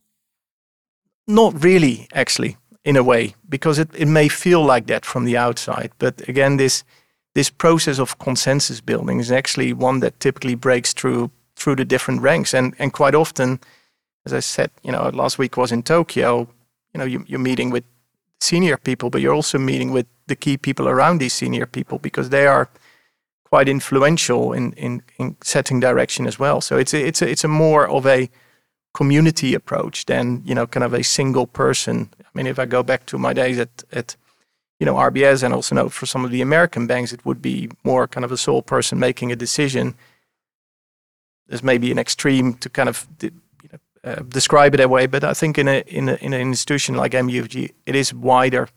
Not really, actually, in a way, because it, it may feel like that from the outside. But again, this this process of consensus building is actually one that typically breaks through through the different ranks and and quite often as i said you know last week was in tokyo you know you, you're meeting with senior people but you're also meeting with the key people around these senior people because they are quite influential in in, in setting direction as well so it's a, it's a, it's a more of a community approach than you know kind of a single person i mean if i go back to my days at at you know, RBS and also know for some of the American banks, it would be more kind of a sole person making a decision. There's maybe an extreme to kind of uh, describe it that way, but I think in a, in a in an institution like MUFG, it is wider,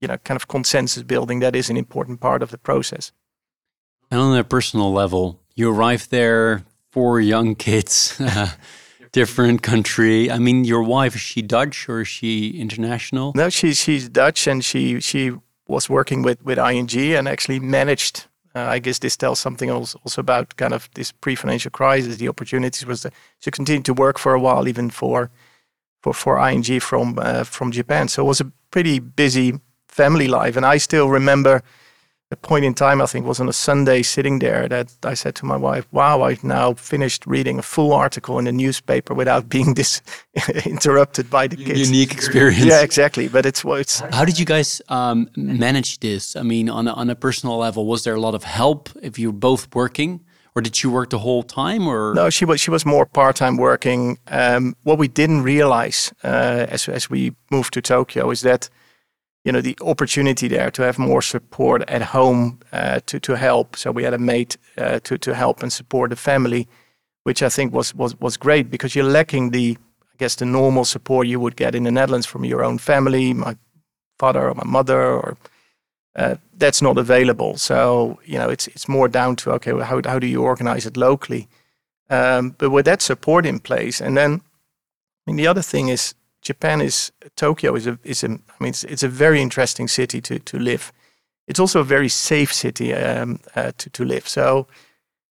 you know, kind of consensus building. That is an important part of the process. And on a personal level, you arrive there, four young kids. different country. I mean, your wife is she Dutch or is she international? No, she's she's Dutch, and she she was working with with ING and actually managed. Uh, I guess this tells something also, also about kind of this pre-financial crisis. The opportunities was to, to continue to work for a while, even for for for ING from uh, from Japan. So it was a pretty busy family life, and I still remember a point in time, I think was on a Sunday sitting there that I said to my wife, wow, I've now finished reading a full article in the newspaper without being this interrupted by the kids. Unique experience. Yeah, exactly. But it's what it's. How did you guys um, manage this? I mean, on a, on a personal level, was there a lot of help if you were both working? Or did she work the whole time? Or no, she was she was more part time working. Um, what we didn't realize uh, as as we moved to Tokyo is that you know the opportunity there to have more support at home uh, to to help. So we had a mate uh, to to help and support the family, which I think was was was great because you're lacking the I guess the normal support you would get in the Netherlands from your own family, my father or my mother, or uh, that's not available. So you know it's it's more down to okay, well, how how do you organize it locally? Um, but with that support in place, and then I mean the other thing is Japan is Tokyo is a is a I mean it's, it's a very interesting city to to live. It's also a very safe city um, uh, to to live. So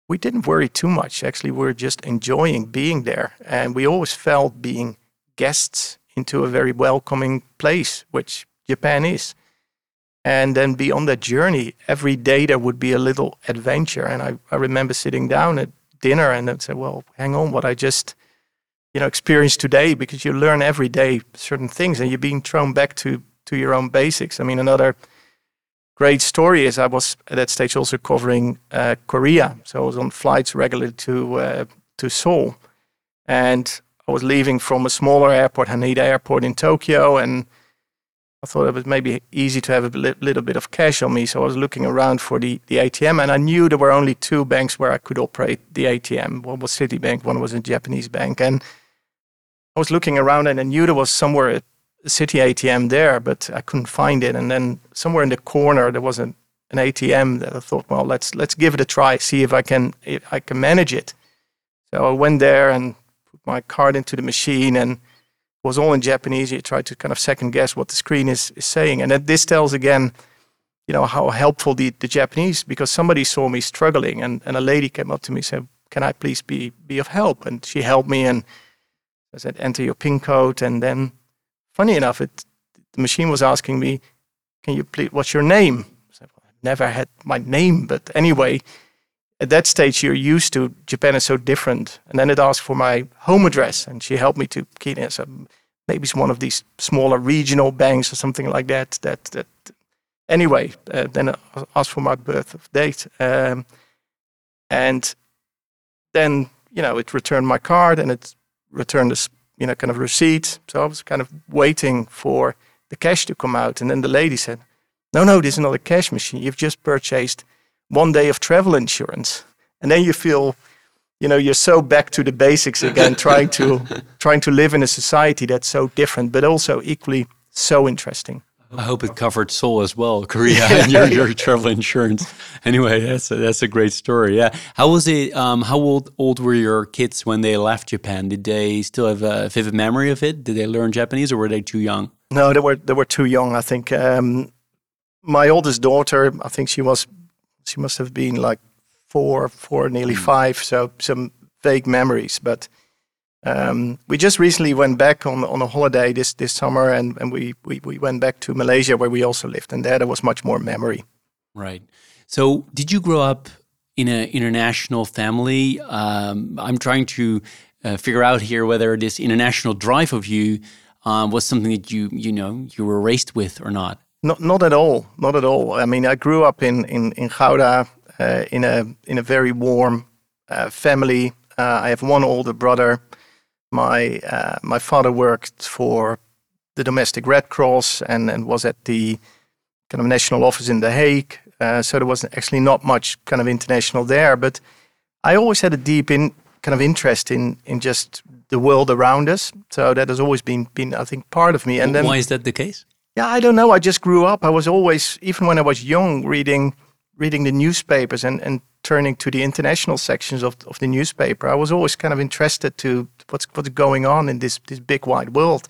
we didn't worry too much. Actually, we are just enjoying being there, and we always felt being guests into a very welcoming place, which Japan is. And then beyond that journey, every day there would be a little adventure. And I, I remember sitting down at dinner and I'd say, well, hang on, what I just you know experience today because you learn every day certain things and you're being thrown back to to your own basics i mean another great story is i was at that stage also covering uh, korea so i was on flights regularly to uh, to seoul and i was leaving from a smaller airport haneda airport in tokyo and I thought it was maybe easy to have a li- little bit of cash on me. So I was looking around for the, the ATM, and I knew there were only two banks where I could operate the ATM. One was Citibank, one was a Japanese bank. And I was looking around, and I knew there was somewhere a, Citi ATM there, but I couldn't find it. And then somewhere in the corner there was an, an ATM that I thought, well, let's let's give it a try, see if I can if I can manage it. So I went there and put my card into the machine and it was all in Japanese. You try to kind of second guess what the screen is, is saying. And that this tells again, you know, how helpful the, the Japanese, because somebody saw me struggling and, and a lady came up to me and said, can I please be, be of help? And she helped me and I said, enter your PIN code. And then funny enough, it, the machine was asking me, can you please, what's your name? I said, well, I never had my name, but anyway, at that stage you're used to Japan is so different. And then it asked for my home address, and she helped me to key in. So maybe it's one of these smaller regional banks or something like that. That that anyway. Uh, then it asked for my birth date, um, and then you know it returned my card and it returned this you know kind of receipt. So I was kind of waiting for the cash to come out, and then the lady said, "No, no, this is not a cash machine. You've just purchased." one day of travel insurance and then you feel you know you're so back to the basics again trying to trying to live in a society that's so different but also equally so interesting I hope it covered Seoul as well, Korea, and your, your travel insurance. Anyway, that's a, that's a great story. Yeah, how was it? Um, how old old were your kids when they left Japan? Did they still have a vivid memory of it? Did they learn Japanese, or were they too young? No, they were they were too young. I think um, my oldest daughter, I think she was she must have been like four, four, nearly mm. five. So some vague memories. But um, we just recently went back on on a holiday this this summer, and and we, we we went back to Malaysia where we also lived, and there there was much more memory. Right. So did you grow up in an international family? Um, I'm trying to uh, figure out here whether this international drive of you um, was something that you you know you were raised with or not. Not, not at all. Not at all. I mean, I grew up in in in Gouda uh, in a in a very warm uh, family. Uh, I have one older brother. My uh, my father worked for the domestic Red Cross and and was at the kind of national office in The Hague. Uh, so there was actually not much kind of international there. But I always had a deep in kind of interest in in just the world around us. So that has always been been I think part of me. And then why is that the case? Yeah, I don't know. I just grew up. I was always, even when I was young, reading reading the newspapers and, and turning to the international sections of, of the newspaper. I was always kind of interested to what's what's going on in this this big wide world.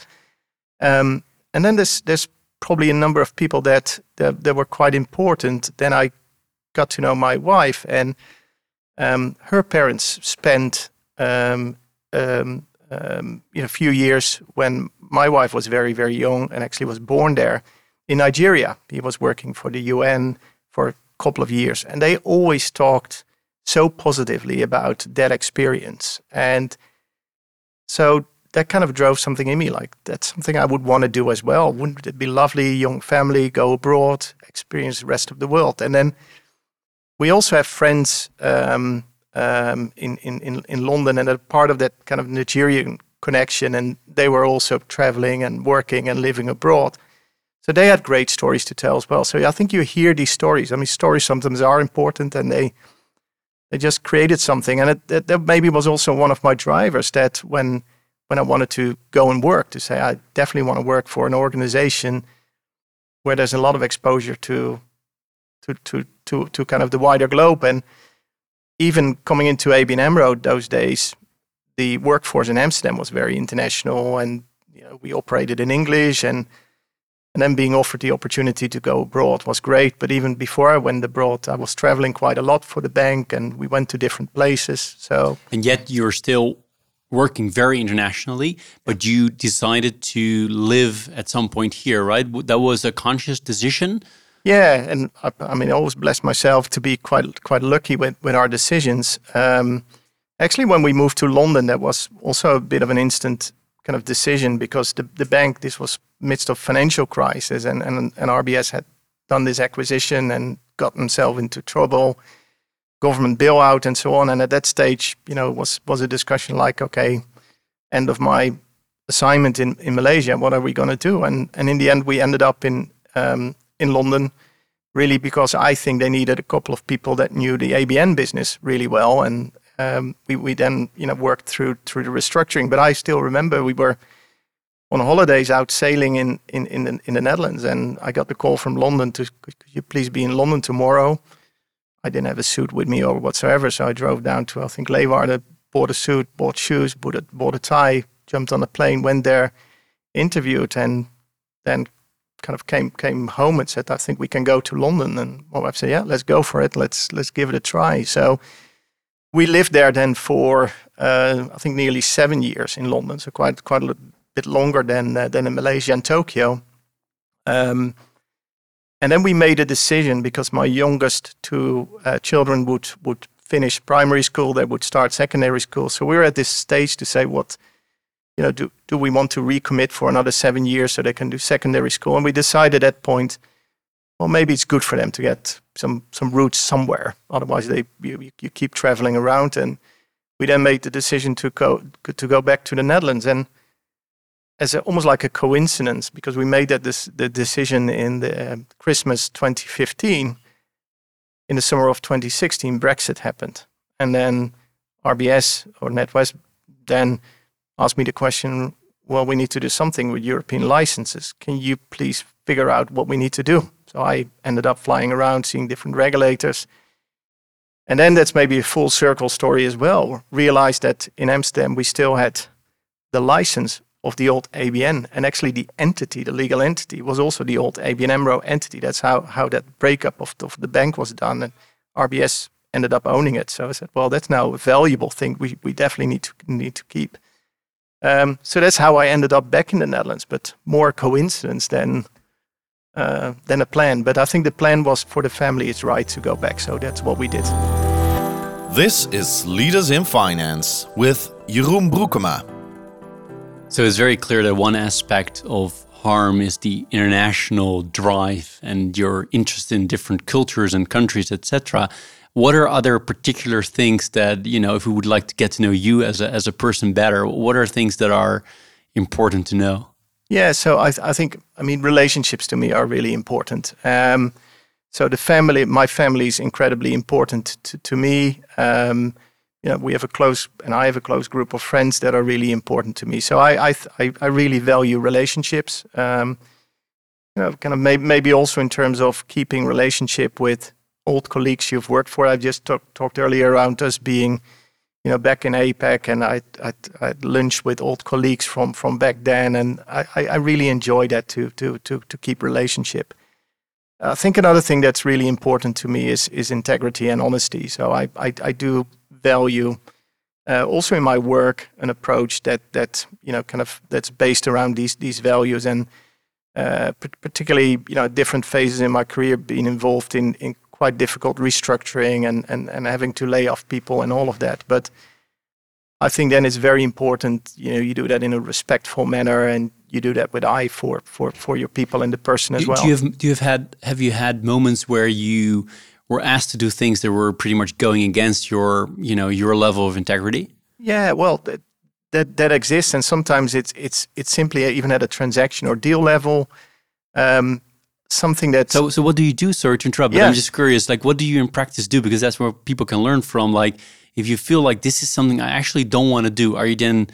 Um, and then there's there's probably a number of people that, that that were quite important. Then I got to know my wife, and um, her parents spent um, um um, you know, a few years when my wife was very, very young and actually was born there in Nigeria. He was working for the UN for a couple of years, and they always talked so positively about that experience. And so that kind of drove something in me like that's something I would want to do as well. Wouldn't it be lovely, young family, go abroad, experience the rest of the world? And then we also have friends um, um, in, in, in London and a part of that kind of Nigerian connection. And they were also traveling and working and living abroad. So they had great stories to tell as well. So I think you hear these stories. I mean, stories sometimes are important and they they just created something. And it, that, that maybe was also one of my drivers that when when I wanted to go and work, to say I definitely want to work for an organization where there's a lot of exposure to to to to, to kind of the wider globe. And even coming into ABN AMRO those days, the workforce in Amsterdam was very international and you know, we operated in English and and then being offered the opportunity to go abroad was great. But even before I went abroad, I was traveling quite a lot for the bank and we went to different places. So And yet you're still working very internationally, but you decided to live at some point here, right? That was a conscious decision yeah, and I, I, mean, I always bless myself to be quite quite lucky with, with our decisions. Um, actually, when we moved to London, that was also a bit of an instant kind of decision because the, the bank, this was midst of financial crisis, and, and, and RBS had done this acquisition and got themselves into trouble, government bailout and so on. And at that stage, you know, was was a discussion like, okay, end of my assignment in, in Malaysia. What are we going to do? And and in the end, we ended up in um, in London, really because I think they needed a couple of people that knew the ABN business really well, and um, we we then you know worked through through the restructuring. But I still remember we were on holidays out sailing in in in the, in the Netherlands, and I got the call from London to could, you please be in London tomorrow. I didn't have a suit with me or whatsoever, so I drove down to I think Leeuwarden, bought a suit, bought shoes, bought a, bought a tie, jumped on a plane, went there, interviewed, and then kind of came came home and said, "I think we can go to London." And my wife said, "Yeah, let's go for it. Let's let's give it a try." So we lived there then for uh, I think nearly seven years in London, so quite quite a bit longer than uh, than in Malaysia and Tokyo. Um, and then we made a decision because my youngest two uh, children would would finish primary school, they would start secondary school. So we were at this stage to say, what you know, do do we want to recommit for another seven years so they can do secondary school? And we decided at that point, well, maybe it's good for them to get some some roots somewhere. Otherwise, they you, you keep traveling around. And we then made the decision to go to go back to the Netherlands and as a, almost like a coincidence because we made that this, the decision in the uh, Christmas 2015. In the summer of 2016, Brexit happened, and then RBS or NatWest then asked me the question, "Well, we need to do something with European licenses. Can you please figure out what we need to do?" So I ended up flying around, seeing different regulators. And then that's maybe a full circle story as well. Realized that in Amsterdam we still had the license of the old ABN. And actually, the entity, the legal entity, was also the old ABN AMRO entity. That's how, how that breakup of the, of the bank was done. And RBS ended up owning it. So I said, well, that's now a valuable thing we, we definitely need to, need to keep. Um, so that's how I ended up back in the Netherlands, but more coincidence than, uh, than a plan. But I think the plan was for the family, it's right to go back. So that's what we did. This is Leaders in Finance with Jeroen Broekema. So it's very clear that one aspect of Harm is the international drive and your interest in different cultures and countries, etc. What are other particular things that you know, if we would like to get to know you as a as a person better, what are things that are important to know? Yeah, so I, I think I mean relationships to me are really important. Um, so the family, my family is incredibly important to, to me. Um, you know, we have a close, and I have a close group of friends that are really important to me. So I, I, I really value relationships. Um, you know, kind of maybe, maybe also in terms of keeping relationship with old colleagues you've worked for. I've just talk, talked earlier around us being, you know, back in APAC, and I I lunch with old colleagues from from back then, and I I really enjoy that to to to to keep relationship. I think another thing that's really important to me is is integrity and honesty. So I I, I do value uh, also in my work an approach that that you know kind of that's based around these these values and uh, particularly you know different phases in my career being involved in in quite difficult restructuring and and and having to lay off people and all of that but I think then it's very important you know you do that in a respectful manner and you do that with eye for for for your people and the person as do, well do you have do you have had have you had moments where you were asked to do things that were pretty much going against your, you know, your level of integrity? Yeah, well, that that, that exists, and sometimes it's it's it's simply even at a transaction or deal level. Um, something that so so what do you do sorry to interrupt but i'm just curious like what do you in practice do? Because that's where people can learn from like if you feel like this is something i actually don't want to do are you then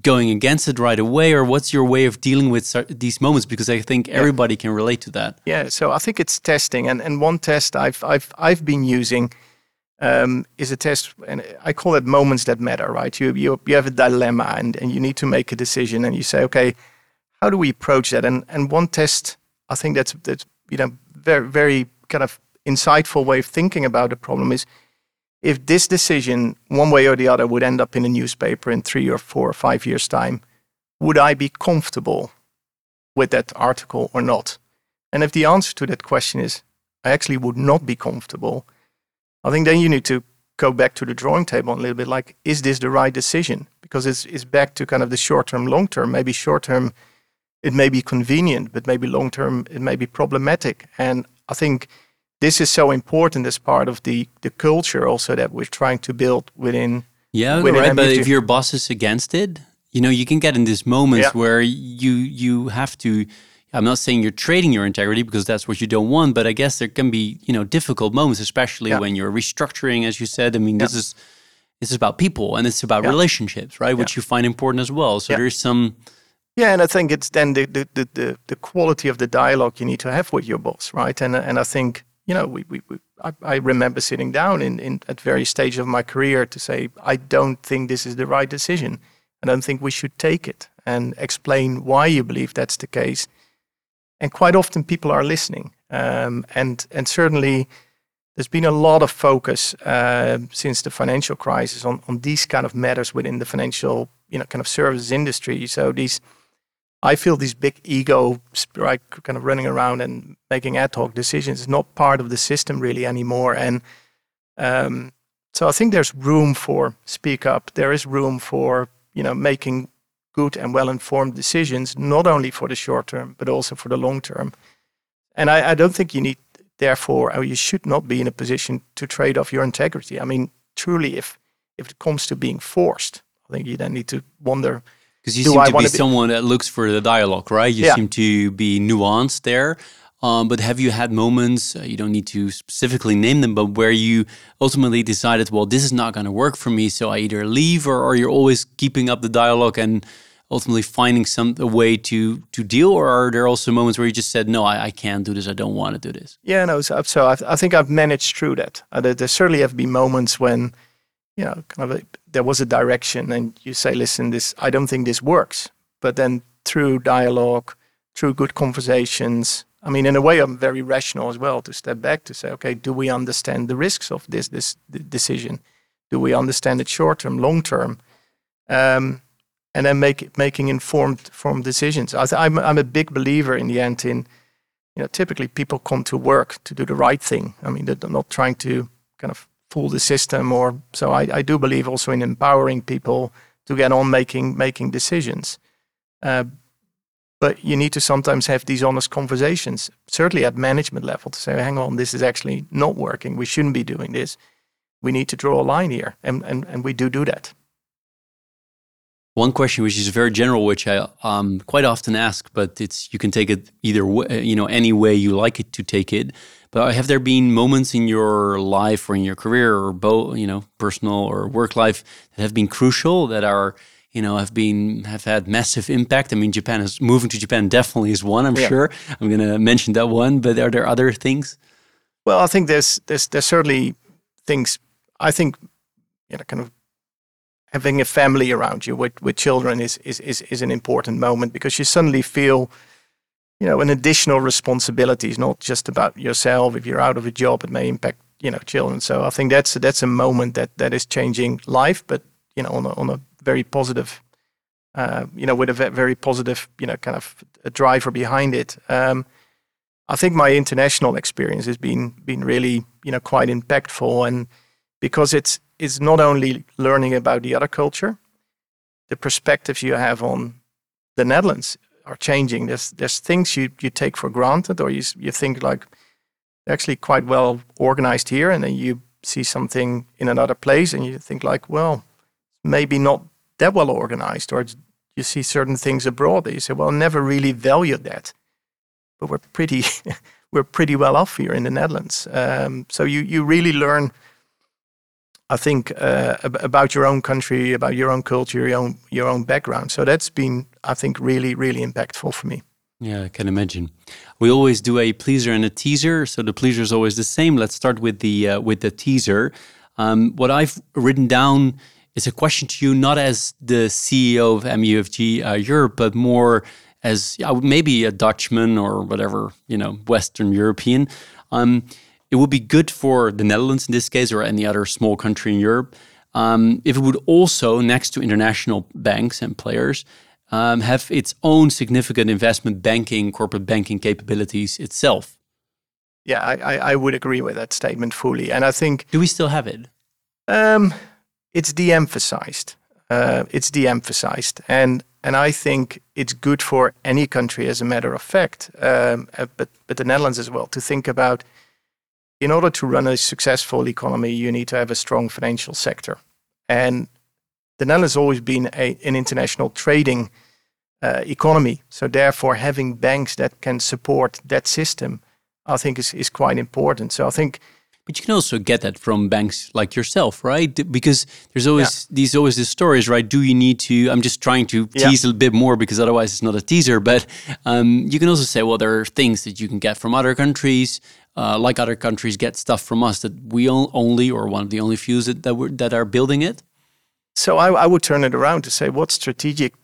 going against it right away or what's your way of dealing with these moments? Because i think everybody can relate to that. Yeah so i think it's testing and, and one test i've i've i've been using um, is a test and i call it moments that matter right? You, you you have a dilemma and, and you need to make a decision and you say okay how do we approach that? And and one test i think that's that's you know very very kind of insightful way of thinking about the problem is if this decision, one way or the other, would end up in a newspaper in three or four or five years' time, would I be comfortable with that article or not? And if the answer to that question is, I actually would not be comfortable, I think then you need to go back to the drawing table a little bit like, is this the right decision? Because it's, it's back to kind of the short term, long term. Maybe short term, it may be convenient, but maybe long term, it may be problematic. And I think this is so important as part of the the culture also that we're trying to build within. Yeah, within right. But if your boss is against it, You know, you can get in these moments yeah. where you you have to. I'm not saying you're trading your integrity because that's what you don't want, but I guess there can be you know difficult moments, especially yeah. when you're restructuring, as you said. I mean, yeah. this is this is about people and it's about relationships, right? Which you find important as well. So there's some. Yeah, and I think it's then the, the the the quality of the dialogue you need to have with your boss, right? And and I think you know we, we, we I, I, remember sitting down in, in at various stages of my career to say I don't think this is the right decision. I don't think we should take it and explain why you believe that's the case. And quite often people are listening. Um, and, and certainly there's been a lot of focus uh, since the financial crisis on, on these kind of matters within the financial, you know, kind of services industry. So these, I feel these big ego, right, kind of running around and making ad hoc decisions is not part of the system really anymore. And um, so I think there's room for speak up. There is room for you know, making good and well-informed decisions, not only for the short term, but also for the long term. And I, I don't think you need, therefore, or you should not be in a position to trade off your integrity. I mean, truly, if if it comes to being forced, I think you then need to wonder. Because you seem I to be, be someone that looks for the dialogue, right? You yeah. seem to be nuanced there. Um, but have you had moments, uh, you don't need to specifically name them, but where you ultimately decided, well, this is not going to work for me, so I either leave or, or you're always keeping up the dialogue and ultimately finding some a way to to deal, or are there also moments where you just said, no, I, I can't do this, I don't want to do this? Yeah, no. So, so I, I think I've managed through that. Uh, there, there, certainly have been moments when, you know, kind of a, there was a direction, and you say, listen, this I don't think this works, but then through dialogue, through good conversations I mean, in a way, I'm very rational as well to step back to say, okay, do we understand the risks of this this decision? Do we understand it short term, long term? Um, and then make making informed informed decisions. I am I'm, I'm a big believer in the end in, you know, typically people come to work to do the right thing. I mean, they're not trying to kind of fool the system or so. I, I do believe also in empowering people to get on making making decisions. Uh, but you need to sometimes have these honest conversations, certainly at management level, to say, hang on, this is actually not working. We shouldn't be doing this. We need to draw a line here. And, and, and we do do that. One question, which is very general, which I um, quite often ask, but it's you can take it either way, you know, any way you like it to take it. But have there been moments in your life or in your career or both, you know, personal or work life that have been crucial that are you know, have been have had massive impact. I mean, Japan is moving to Japan definitely is one. I'm yeah. sure. I'm going to mention that one. But are there other things? Well, I think there's there's there's certainly things. I think you know, kind of having a family around you with with children is is is, is an important moment because you suddenly feel. You know, an additional responsibility is not just about yourself. If you're out of a job, it may impact you know children. So I think that's that's a moment that that is changing life, but you know on a, on a very positive, uh, you know, with a very positive, you know, kind of a driver behind it. Um, I think my international experience has been been really, you know, quite impactful, and because it's it's not only learning about the other culture, the perspectives you have on the Netherlands are changing. There's there's things you you take for granted, or you you think like actually quite well organized here, and then you see something in another place, and you think like, well, maybe not that well organized, or you see certain things abroad that you say, well, never really valued that, but we're pretty we're pretty well off here in the Netherlands. Um, so you you really learn, I think, uh, about your own country, about your own culture, your own your own background. So that's been, I think, really really impactful for me. Yeah, I can imagine. We always do a pleaser and a teaser. So the pleaser is always the same. Let's start with the uh, with the teaser. Um, what I've written down is a question to you, not as the CEO of MUFG uh, Europe, but more as uh, maybe a Dutchman or whatever, you know, Western European. Um, it would be good for the Netherlands in this case, or any other small country in Europe, um, if it would also, next to international banks and players, um, have its own significant investment banking, corporate banking capabilities itself. Yeah, I, I would agree with that statement fully. And I think. Do we still have it? Um, it's de-emphasized. Uh, it's de-emphasized, and and I think it's good for any country, as a matter of fact, um, uh, but but the Netherlands as well, to think about. In order to run a successful economy, you need to have a strong financial sector, and the Netherlands has always been a, an international trading uh, economy. So therefore, having banks that can support that system, I think is, is quite important. So I think but you can also get that from banks like yourself, right? Because there's always yeah. these always these stories, right? Do you need to? I'm just trying to tease yeah. a bit more because otherwise it's not a teaser. But um, you can also say, well, there are things that you can get from other countries, uh, like other countries get stuff from us that we only or one of the only few that that, that are building it. So I, I would turn it around to say, what's strategic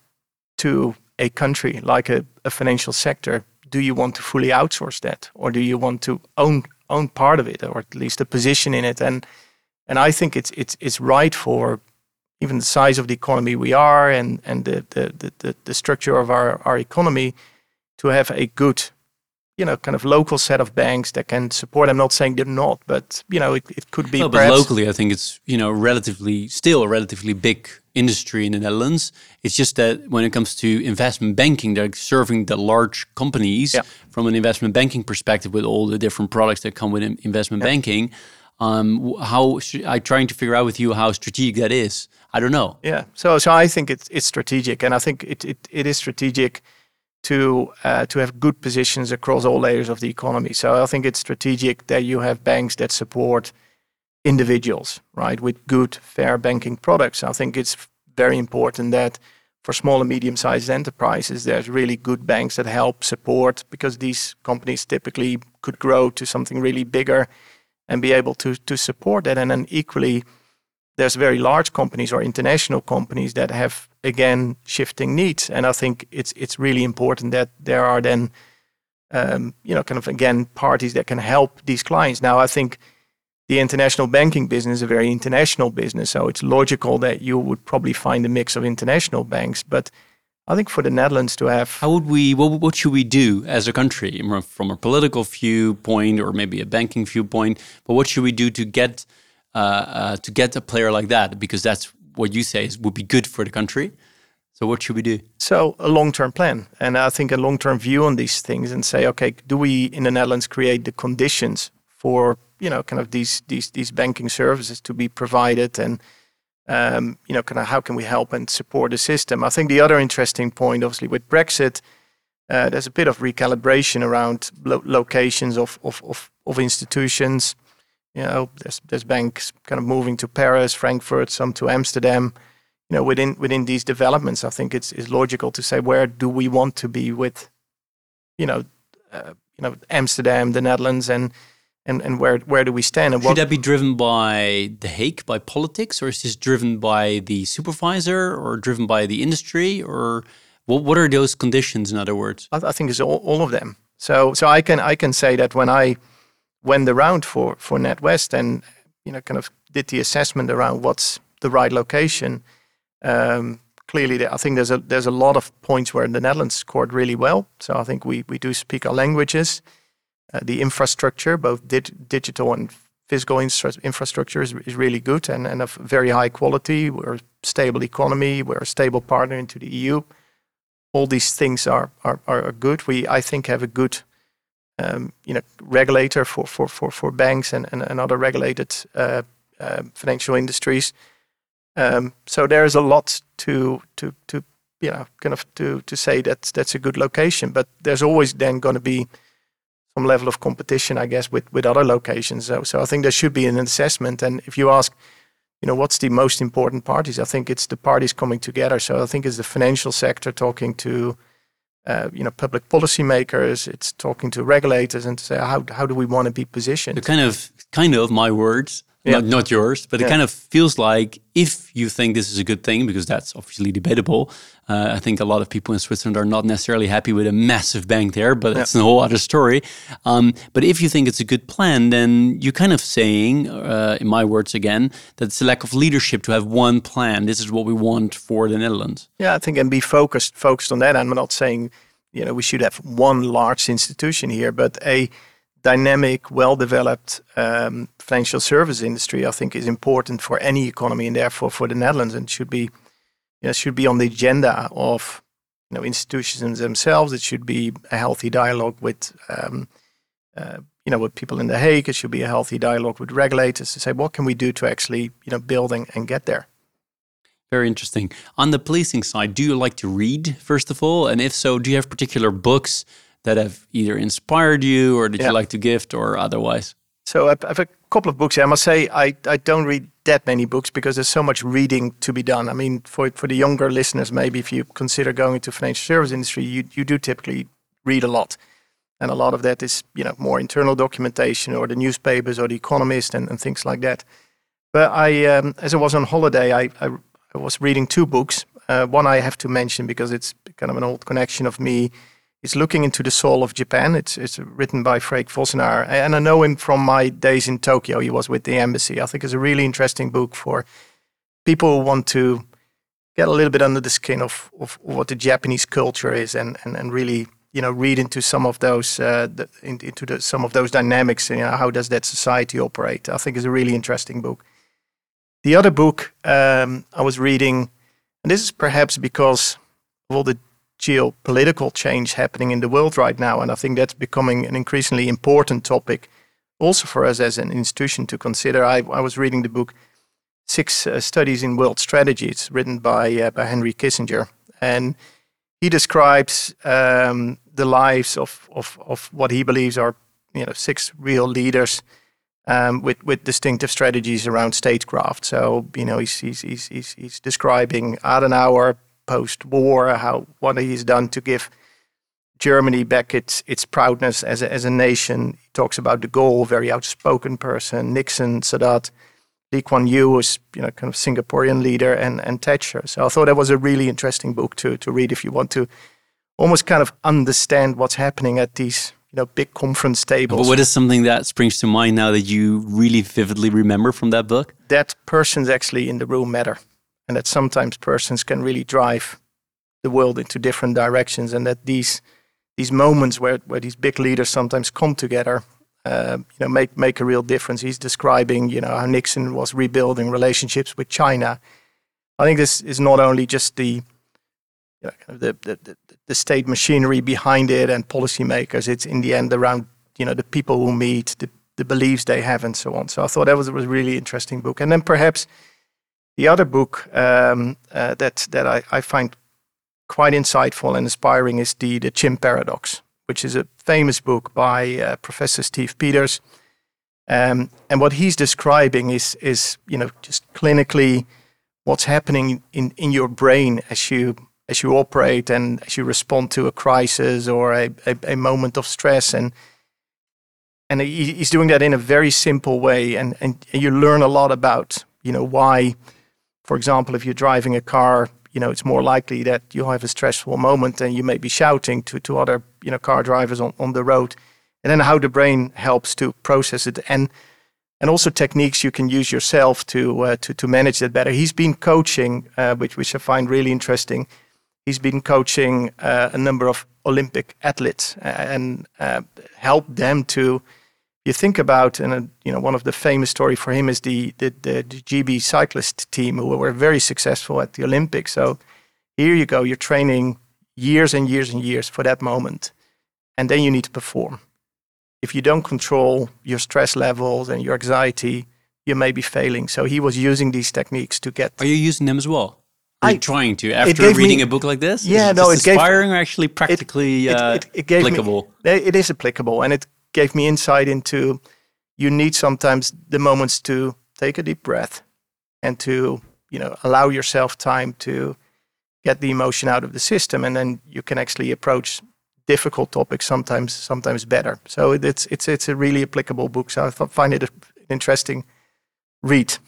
to a country like a, a financial sector? Do you want to fully outsource that, or do you want to own own part of it, or at least a position in it. And and I think it's it's it's right for even the size of the economy we are and and the the the, the structure of our, our economy to have a good you know, kind of local set of banks that can support. I'm not saying they're not, but you know, it, it could be. No, but locally, I think it's you know relatively still a relatively big industry in the Netherlands. It's just that when it comes to investment banking, they're serving the large companies yeah. from an investment banking perspective with all the different products that come with investment yeah. banking. Um, how I trying to figure out with you how strategic that is. I don't know. Yeah. So so I think it's it's strategic, and I think it it, it is strategic to uh, to have good positions across all layers of the economy. So I think it's strategic that you have banks that support individuals, right, with good, fair banking products. I think it's very important that for small and medium-sized enterprises, there's really good banks that help support because these companies typically could grow to something really bigger and be able to to support that. And then equally, there's very large companies or international companies that have again shifting needs and i think it's it's really important that there are then um, you know kind of again parties that can help these clients now i think the international banking business is a very international business so it's logical that you would probably find a mix of international banks but I think for the Netherlands to have. How would we, what, what should we do as a country from a political viewpoint or maybe a banking viewpoint? But what should we do to get uh, uh, to get a player like that because that's what you say is, would be good for the country. So what should we do? So a long-term plan, and I think a long-term view on these things, and say, okay, do we in the Netherlands create the conditions for you know kind of these these these banking services to be provided, and um, you know kind of how can we help and support the system? I think the other interesting point, obviously, with Brexit. Uh, there's a bit of recalibration around lo locations of, of, of, of institutions you know, there's there's banks kind of moving to Paris, Frankfurt, some to Amsterdam. You know, within within these developments, I think it's it's logical to say where do we want to be with, you know, uh, you know Amsterdam, the Netherlands, and and and where where do we stand? And Should that be driven by the Hague, by politics, or is this driven by the supervisor, or driven by the industry, or what what are those conditions? In other words, I, I think it's all, all of them. So so I can I can say that when I went around for for NatWest and you know kind of did the assessment around what's the right location. Um, clearly, I think there's a there's a lot of points where the Netherlands scored really well. So I think we we do speak our languages. Uh, the infrastructure, both digital and physical infrastructure, is, is really good and, and of very high quality. We're a stable economy. We're a stable partner into the EU. All these things are are, are good. We I think have a good um, you know, regulator for, for, for, for banks and, and, and other regulated uh, uh, financial industries. Um, so there's a lot to, to, to, you know, kind of to, to say that that's a good location, but there's always then going to be some level of competition, I guess, with, with other locations. So, so I think there should be an assessment. And if you ask, you know, what's the most important parties? I think it's the parties coming together. So I think it's the financial sector talking to uh, you know, public policymakers. It's talking to regulators and to say how how do we want to be positioned. The kind of kind of my words, yeah. not, not yours, but yeah. it kind of feels like if you think this is a good thing, because that's obviously debatable. Uh, I think a lot of people in Switzerland are not necessarily happy with a massive bank there, but that's yeah. a whole other story. Um, but if you think it's a good plan, then you're kind of saying, uh, in my words again, that it's a lack of leadership to have one plan. This is what we want for the Netherlands. Yeah, I think and be focused focused on that. I'm not saying you know we should have one large institution here, but a dynamic, well-developed um, financial service industry, I think, is important for any economy, and therefore for the Netherlands, and should be, you know, should be on the agenda of, you know, institutions themselves. It should be a healthy dialogue with, um, uh, you know, with people in the Hague. It should be a healthy dialogue with regulators to say what can we do to actually, you know, build and, and get there. Very interesting. On the policing side, do you like to read, first of all? And if so, do you have particular books that have either inspired you or that yeah. you like to gift or otherwise? So I have a couple of books. I must say I, I don't read that many books because there's so much reading to be done. I mean, for for the younger listeners, maybe if you consider going into financial service industry, you you do typically read a lot, and a lot of that is you know more internal documentation or the newspapers or the Economist and, and things like that. But I, um, as I was on holiday, I, I, I was reading two books. Uh, one I have to mention because it's kind of an old connection of me. It's looking into the soul of Japan. It's it's written by Freek Vossenaar, and I know him from my days in Tokyo. He was with the embassy. I think it's a really interesting book for people who want to get a little bit under the skin of, of what the Japanese culture is, and, and, and really you know read into some of those uh, the, into the, some of those dynamics. You know, how does that society operate? I think it's a really interesting book. The other book um, I was reading, and this is perhaps because of all the geopolitical change happening in the world right now, and I think that's becoming an increasingly important topic also for us as an institution to consider. I, I was reading the book Six uh, Studies in World Strategy. It's written by, uh, by Henry Kissinger, and he describes um, the lives of, of, of what he believes are you know six real leaders um, with with distinctive strategies around statecraft. So you know he's he's he's he's, he's describing Adenauer post-war, how what he's done to give Germany back its its proudness as a, as a nation. He talks about de Gaulle, very outspoken person, Nixon, Sadat, Lee Kuan Yew was you know kind of Singaporean leader, and and Thatcher. So I thought that was a really interesting book to to read if you want to almost kind of understand what's happening at these you know big conference tables. But what is something that springs to mind now that you really vividly remember from that book? That persons actually in the room matter, and that sometimes persons can really drive the world into different directions, and that these these moments where where these big leaders sometimes come together. Uh, you know, make make a real difference. He's describing, you know, how Nixon was rebuilding relationships with China. I think this is not only just the you know, the, the, the state machinery behind it and policymakers. It's in the end around you know the people who meet, the, the beliefs they have, and so on. So I thought that was, was a really interesting book. And then perhaps the other book um, uh, that that I, I find quite insightful and inspiring is the the Chimp Paradox, which is a famous book by uh, Professor Steve Peters. Um, and what he's describing is is you know just clinically what's happening in, in your brain as you as you operate and as you respond to a crisis or a, a, a moment of stress and and he's doing that in a very simple way and, and you learn a lot about you know why for example if you're driving a car you know it's more likely that you'll have a stressful moment and you may be shouting to, to other you know car drivers on, on the road. And then how the brain helps to process it. And and also techniques you can use yourself to uh, to, to manage that better. He's been coaching uh, which which i find really interesting. He's been coaching uh, a number of Olympic athletes and uh, helped them to. You think about, and uh, you know, one of the famous story for him is the, the, the the GB cyclist team who were very successful at the Olympics. So here you go, you're training years and years and years for that moment, and then you need to perform. If you don't control your stress levels and your anxiety, you may be failing. So he was using these techniques to get. Are you using them as well? Are you trying to after reading me, a book like this? Yeah, it no, it's inspiring gave, or actually practically it, uh, it, it, gave applicable. Me, it is applicable, and it gave me insight into you need sometimes the moments to take a deep breath and to you know allow yourself time to get the emotion out of the system, and then you can actually approach difficult topics sometimes sometimes better. So it's it's it's a really applicable book. So I find it an interesting read.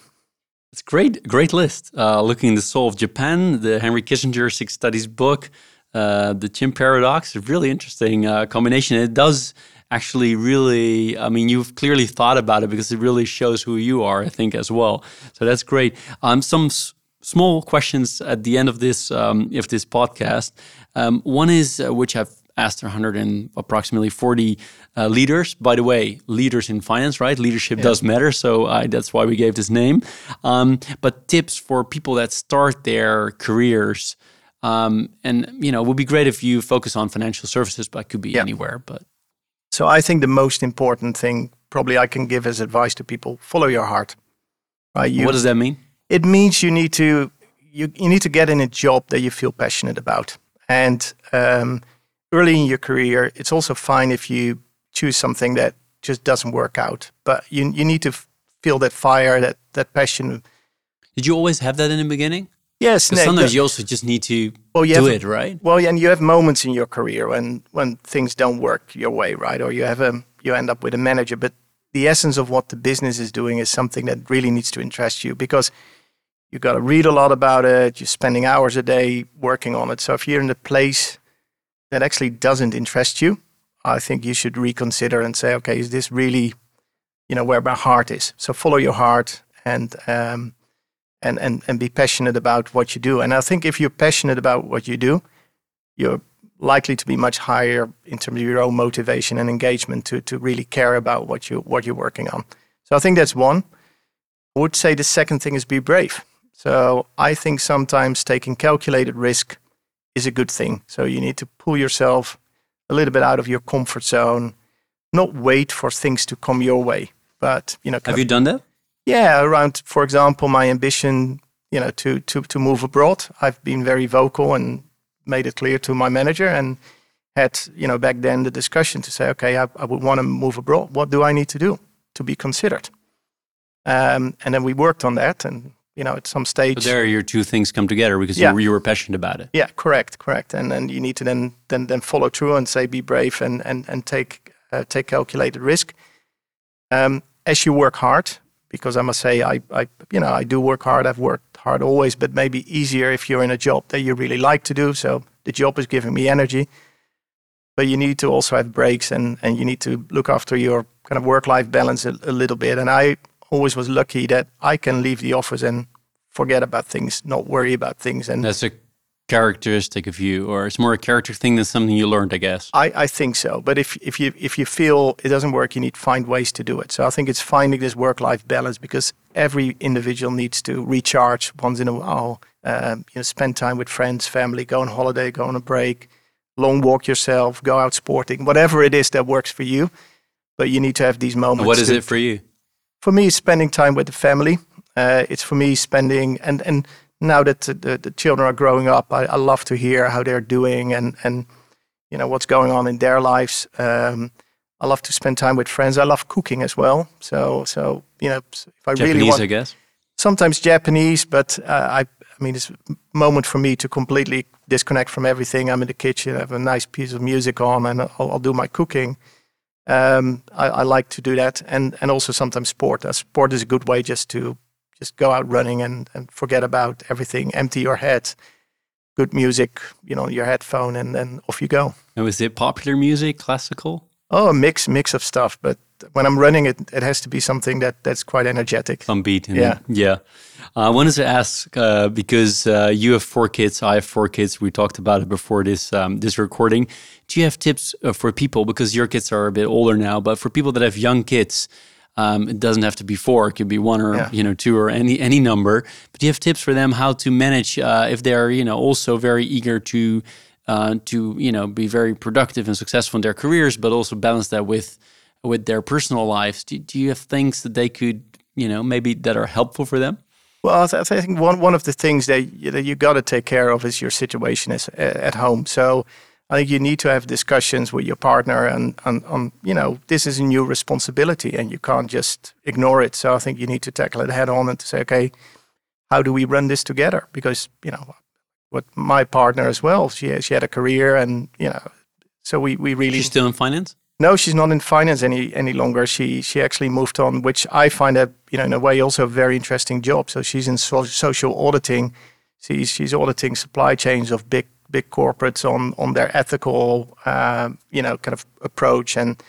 It's great, great list. Uh, looking at the soul of Japan, the Henry Kissinger Six Studies book, uh, the Chimp Paradox, really interesting uh, combination. It does actually really, I mean, you've clearly thought about it because it really shows who you are, I think, as well. So that's great. Um, some s- small questions at the end of this um, of this podcast. Um, one is uh, which I've asked 100 and approximately 40 uh, leaders. By the way, leaders in finance, right? Leadership yeah. does matter, so uh, that's why we gave this name. Um, but tips for people that start their careers, um, and you know, it would be great if you focus on financial services, but could be yeah. anywhere. But so I think the most important thing probably I can give as advice to people: follow your heart. Right? You, what does that mean? It means you need to you, you need to get in a job that you feel passionate about. And um, early in your career, it's also fine if you choose something that just doesn't work out. But you, you need to f- feel that fire, that, that passion. Did you always have that in the beginning? Yes. Because sometimes you also just need to well, do have, it, right? Well, and you have moments in your career when, when things don't work your way, right? Or you have a you end up with a manager. But the essence of what the business is doing is something that really needs to interest you because you've got to read a lot about it. You're spending hours a day working on it. So if you're in a place that actually doesn't interest you, I think you should reconsider and say, okay, is this really, you know, where my heart is? So follow your heart and um, and and and be passionate about what you do. And I think if you're passionate about what you do, you're likely to be much higher in terms of your own motivation and engagement to to really care about what you what you're working on. So I think that's one. I would say the second thing is be brave. So I think sometimes taking calculated risk is a good thing. So you need to pull yourself a little bit out of your comfort zone, not wait for things to come your way. But you know, have you done that? Yeah, around, for example, my ambition, you know, to to to move abroad. I've been very vocal and made it clear to my manager and had, you know, back then the discussion to say, okay, I, I would want to move abroad. What do I need to do to be considered? Um, and then we worked on that, and you know, at some stage. So there, your two things come together because yeah. you, you were passionate about it. Yeah, correct, correct. And then you need to then then then follow through and say, be brave and and and take uh, take calculated risk. Um, as you work hard, because I must say, I, I you know I do work hard. I've worked hard always, but maybe easier if you're in a job that you really like to do. So the job is giving me energy. But you need to also have breaks and, and you need to look after your kind of work life balance a, a little bit. And I always was lucky that I can leave the office and forget about things, not worry about things. And that's a characteristic of you, or it's more a character thing than something you learned, I guess. I, I think so. But if if you if you feel it doesn't work, you need to find ways to do it. So I think it's finding this work life balance because every individual needs to recharge once in a while. Um, you know, spend time with friends, family, go on holiday, go on a break, long walk yourself, go out sporting, whatever it is that works for you. But you need to have these moments. And what is to, it for you? for me, spending time with the family. Uh, it's for me spending and and now that the, the children are growing up, I, I, love to hear how they're doing and and you know what's going on in their lives. Um, I love to spend time with friends. I love cooking as well. So so you know if I Japanese, really want, I guess sometimes Japanese, but uh, I I mean it's a moment for me to completely disconnect from everything. I'm in the kitchen, I have a nice piece of music on, and I'll, I'll do my cooking. Um, I, I, like to do that, and and also sometimes sport. Uh, sport is a good way just to just go out running and, and forget about everything. Empty your head. Good music, you know, your headphone, and then off you go. And was it popular music, classical? Oh, a mix mix of stuff. But when I'm running, it it has to be something that that's quite energetic. Some beat. yeah, yeah. Uh, I wanted to ask uh, because uh, you have four kids, I have four kids. We talked about it before this um, this recording. Do you have tips uh, for people because your kids are a bit older now, but for people that have young kids? Um, it doesn't have to be four; it could be one or yeah. you know two or any any number. But do you have tips for them how to manage uh, if they're you know also very eager to uh, to you know be very productive and successful in their careers, but also balance that with with their personal lives? Do, do you have things that they could you know maybe that are helpful for them? Well, I think one one of the things that you, that you got to take care of is your situation is at home. So I think you need to have discussions with your partner and on, on you know this is a new responsibility and you can't just ignore it. So I think you need to tackle it head on and to say, okay, how do we run this together? Because you know, with my partner as well, she she had a career and you know, so we we really she's still in finance. No, she's not in finance any any longer. She she actually moved on, which I find a you know in a way also a very interesting job. So she's in so, social auditing. She's she's auditing supply chains of big big corporates on on their ethical uh, you know kind of approach and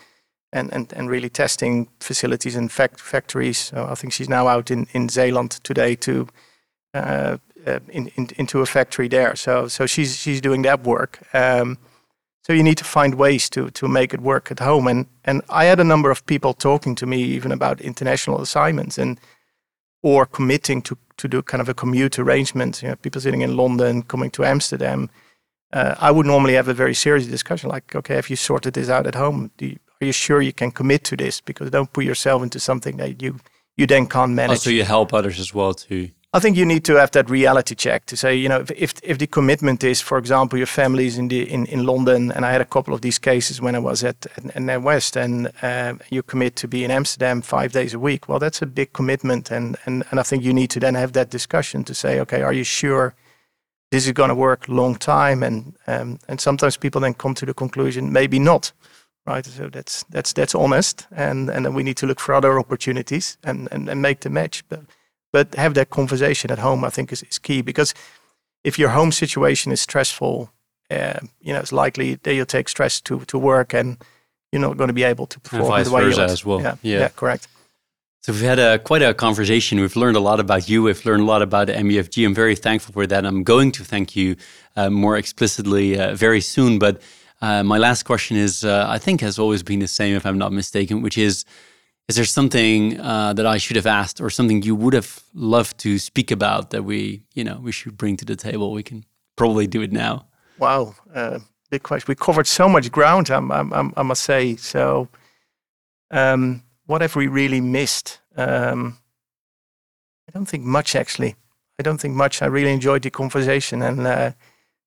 and and, and really testing facilities and fact, factories. So I think she's now out in in Zeeland today to. Uh, uh, in, in, into a factory there, so so she's she's doing that work. Um, so you need to find ways to to make it work at home. And and I had a number of people talking to me even about international assignments and or committing to to do kind of a commute arrangement. You know, people sitting in London coming to Amsterdam. Uh, I would normally have a very serious discussion, like, okay, have you sorted this out at home? You, are you sure you can commit to this? Because don't put yourself into something that you you then can't manage. Also, you help others as well to I think you need to have that reality check to say, you know, if if, if the commitment is, for example, your family is in the in, in London, and I had a couple of these cases when I was at at West, and uh, you commit to be in Amsterdam five days a week. Well, that's a big commitment, and and and I think you need to then have that discussion to say, okay, are you sure this is going to work long time? And um, and sometimes people then come to the conclusion, maybe not right? So that's that's that's honest, and and then we need to look for other opportunities and and, and make the match. But but have that conversation at home, I think, is, is key because if your home situation is stressful, uh, you know, it's likely that you'll take stress to to work, and you're not going to be able to perform the way versa you as well. Yeah, yeah, yeah, correct. So we've had a quite a conversation. We've learned a lot about you. We've learned a lot about MUFG. I'm very thankful for that. I'm going to thank you uh, more explicitly uh, very soon. But uh, my last question is, uh, I think, has always been the same, if I'm not mistaken, which is, is there something uh, that I should have asked, or something you would have loved to speak about that we, you know, we should bring to the table? We can probably do it now. Wow, uh, big question. We covered so much ground. I'm, I'm, i must say. So, um, what have we really missed? Um, I don't think much, actually. I don't think much. I really enjoyed the conversation, and uh,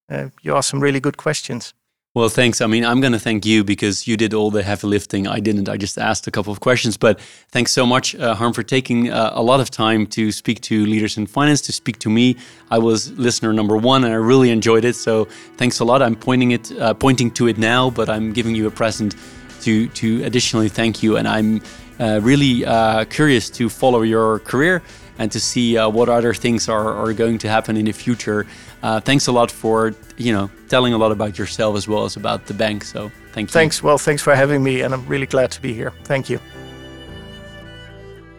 uh, you asked some really good questions. Well, thanks. I mean, I'm going to thank you because you did all the heavy lifting. I didn't. I just asked a couple of questions. But thanks so much, uh, Harm, for taking uh, a lot of time to speak to leaders in finance, to speak to me. I was listener number one, and I really enjoyed it. So thanks a lot. I'm pointing it, uh, pointing to it now, but I'm giving you a present to to additionally thank you. And I'm really uh, curious to follow your career and to see uh, what other things are, are going to happen in the future. Uh, thanks a lot for you know telling a lot about yourself as well as about the bank. So thank you. Thanks. Well, thanks for having me, and I'm really glad to be here. Thank you.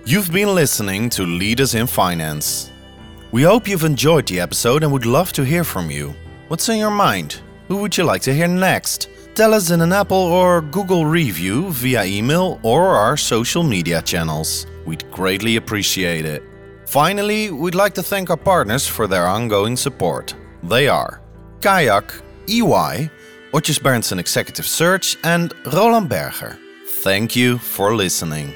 You've been listening to Leaders in Finance. We hope you've enjoyed the episode and would love to hear from you. What's in your mind? Who would you like to hear next? Tell us in an Apple or Google review via email or our social media channels. We'd greatly appreciate it. Finally, we'd like to thank our partners for their ongoing support. They are Kayak, EY, Odgers Berndtson Executive Search, and Roland Berger. Thank you for listening.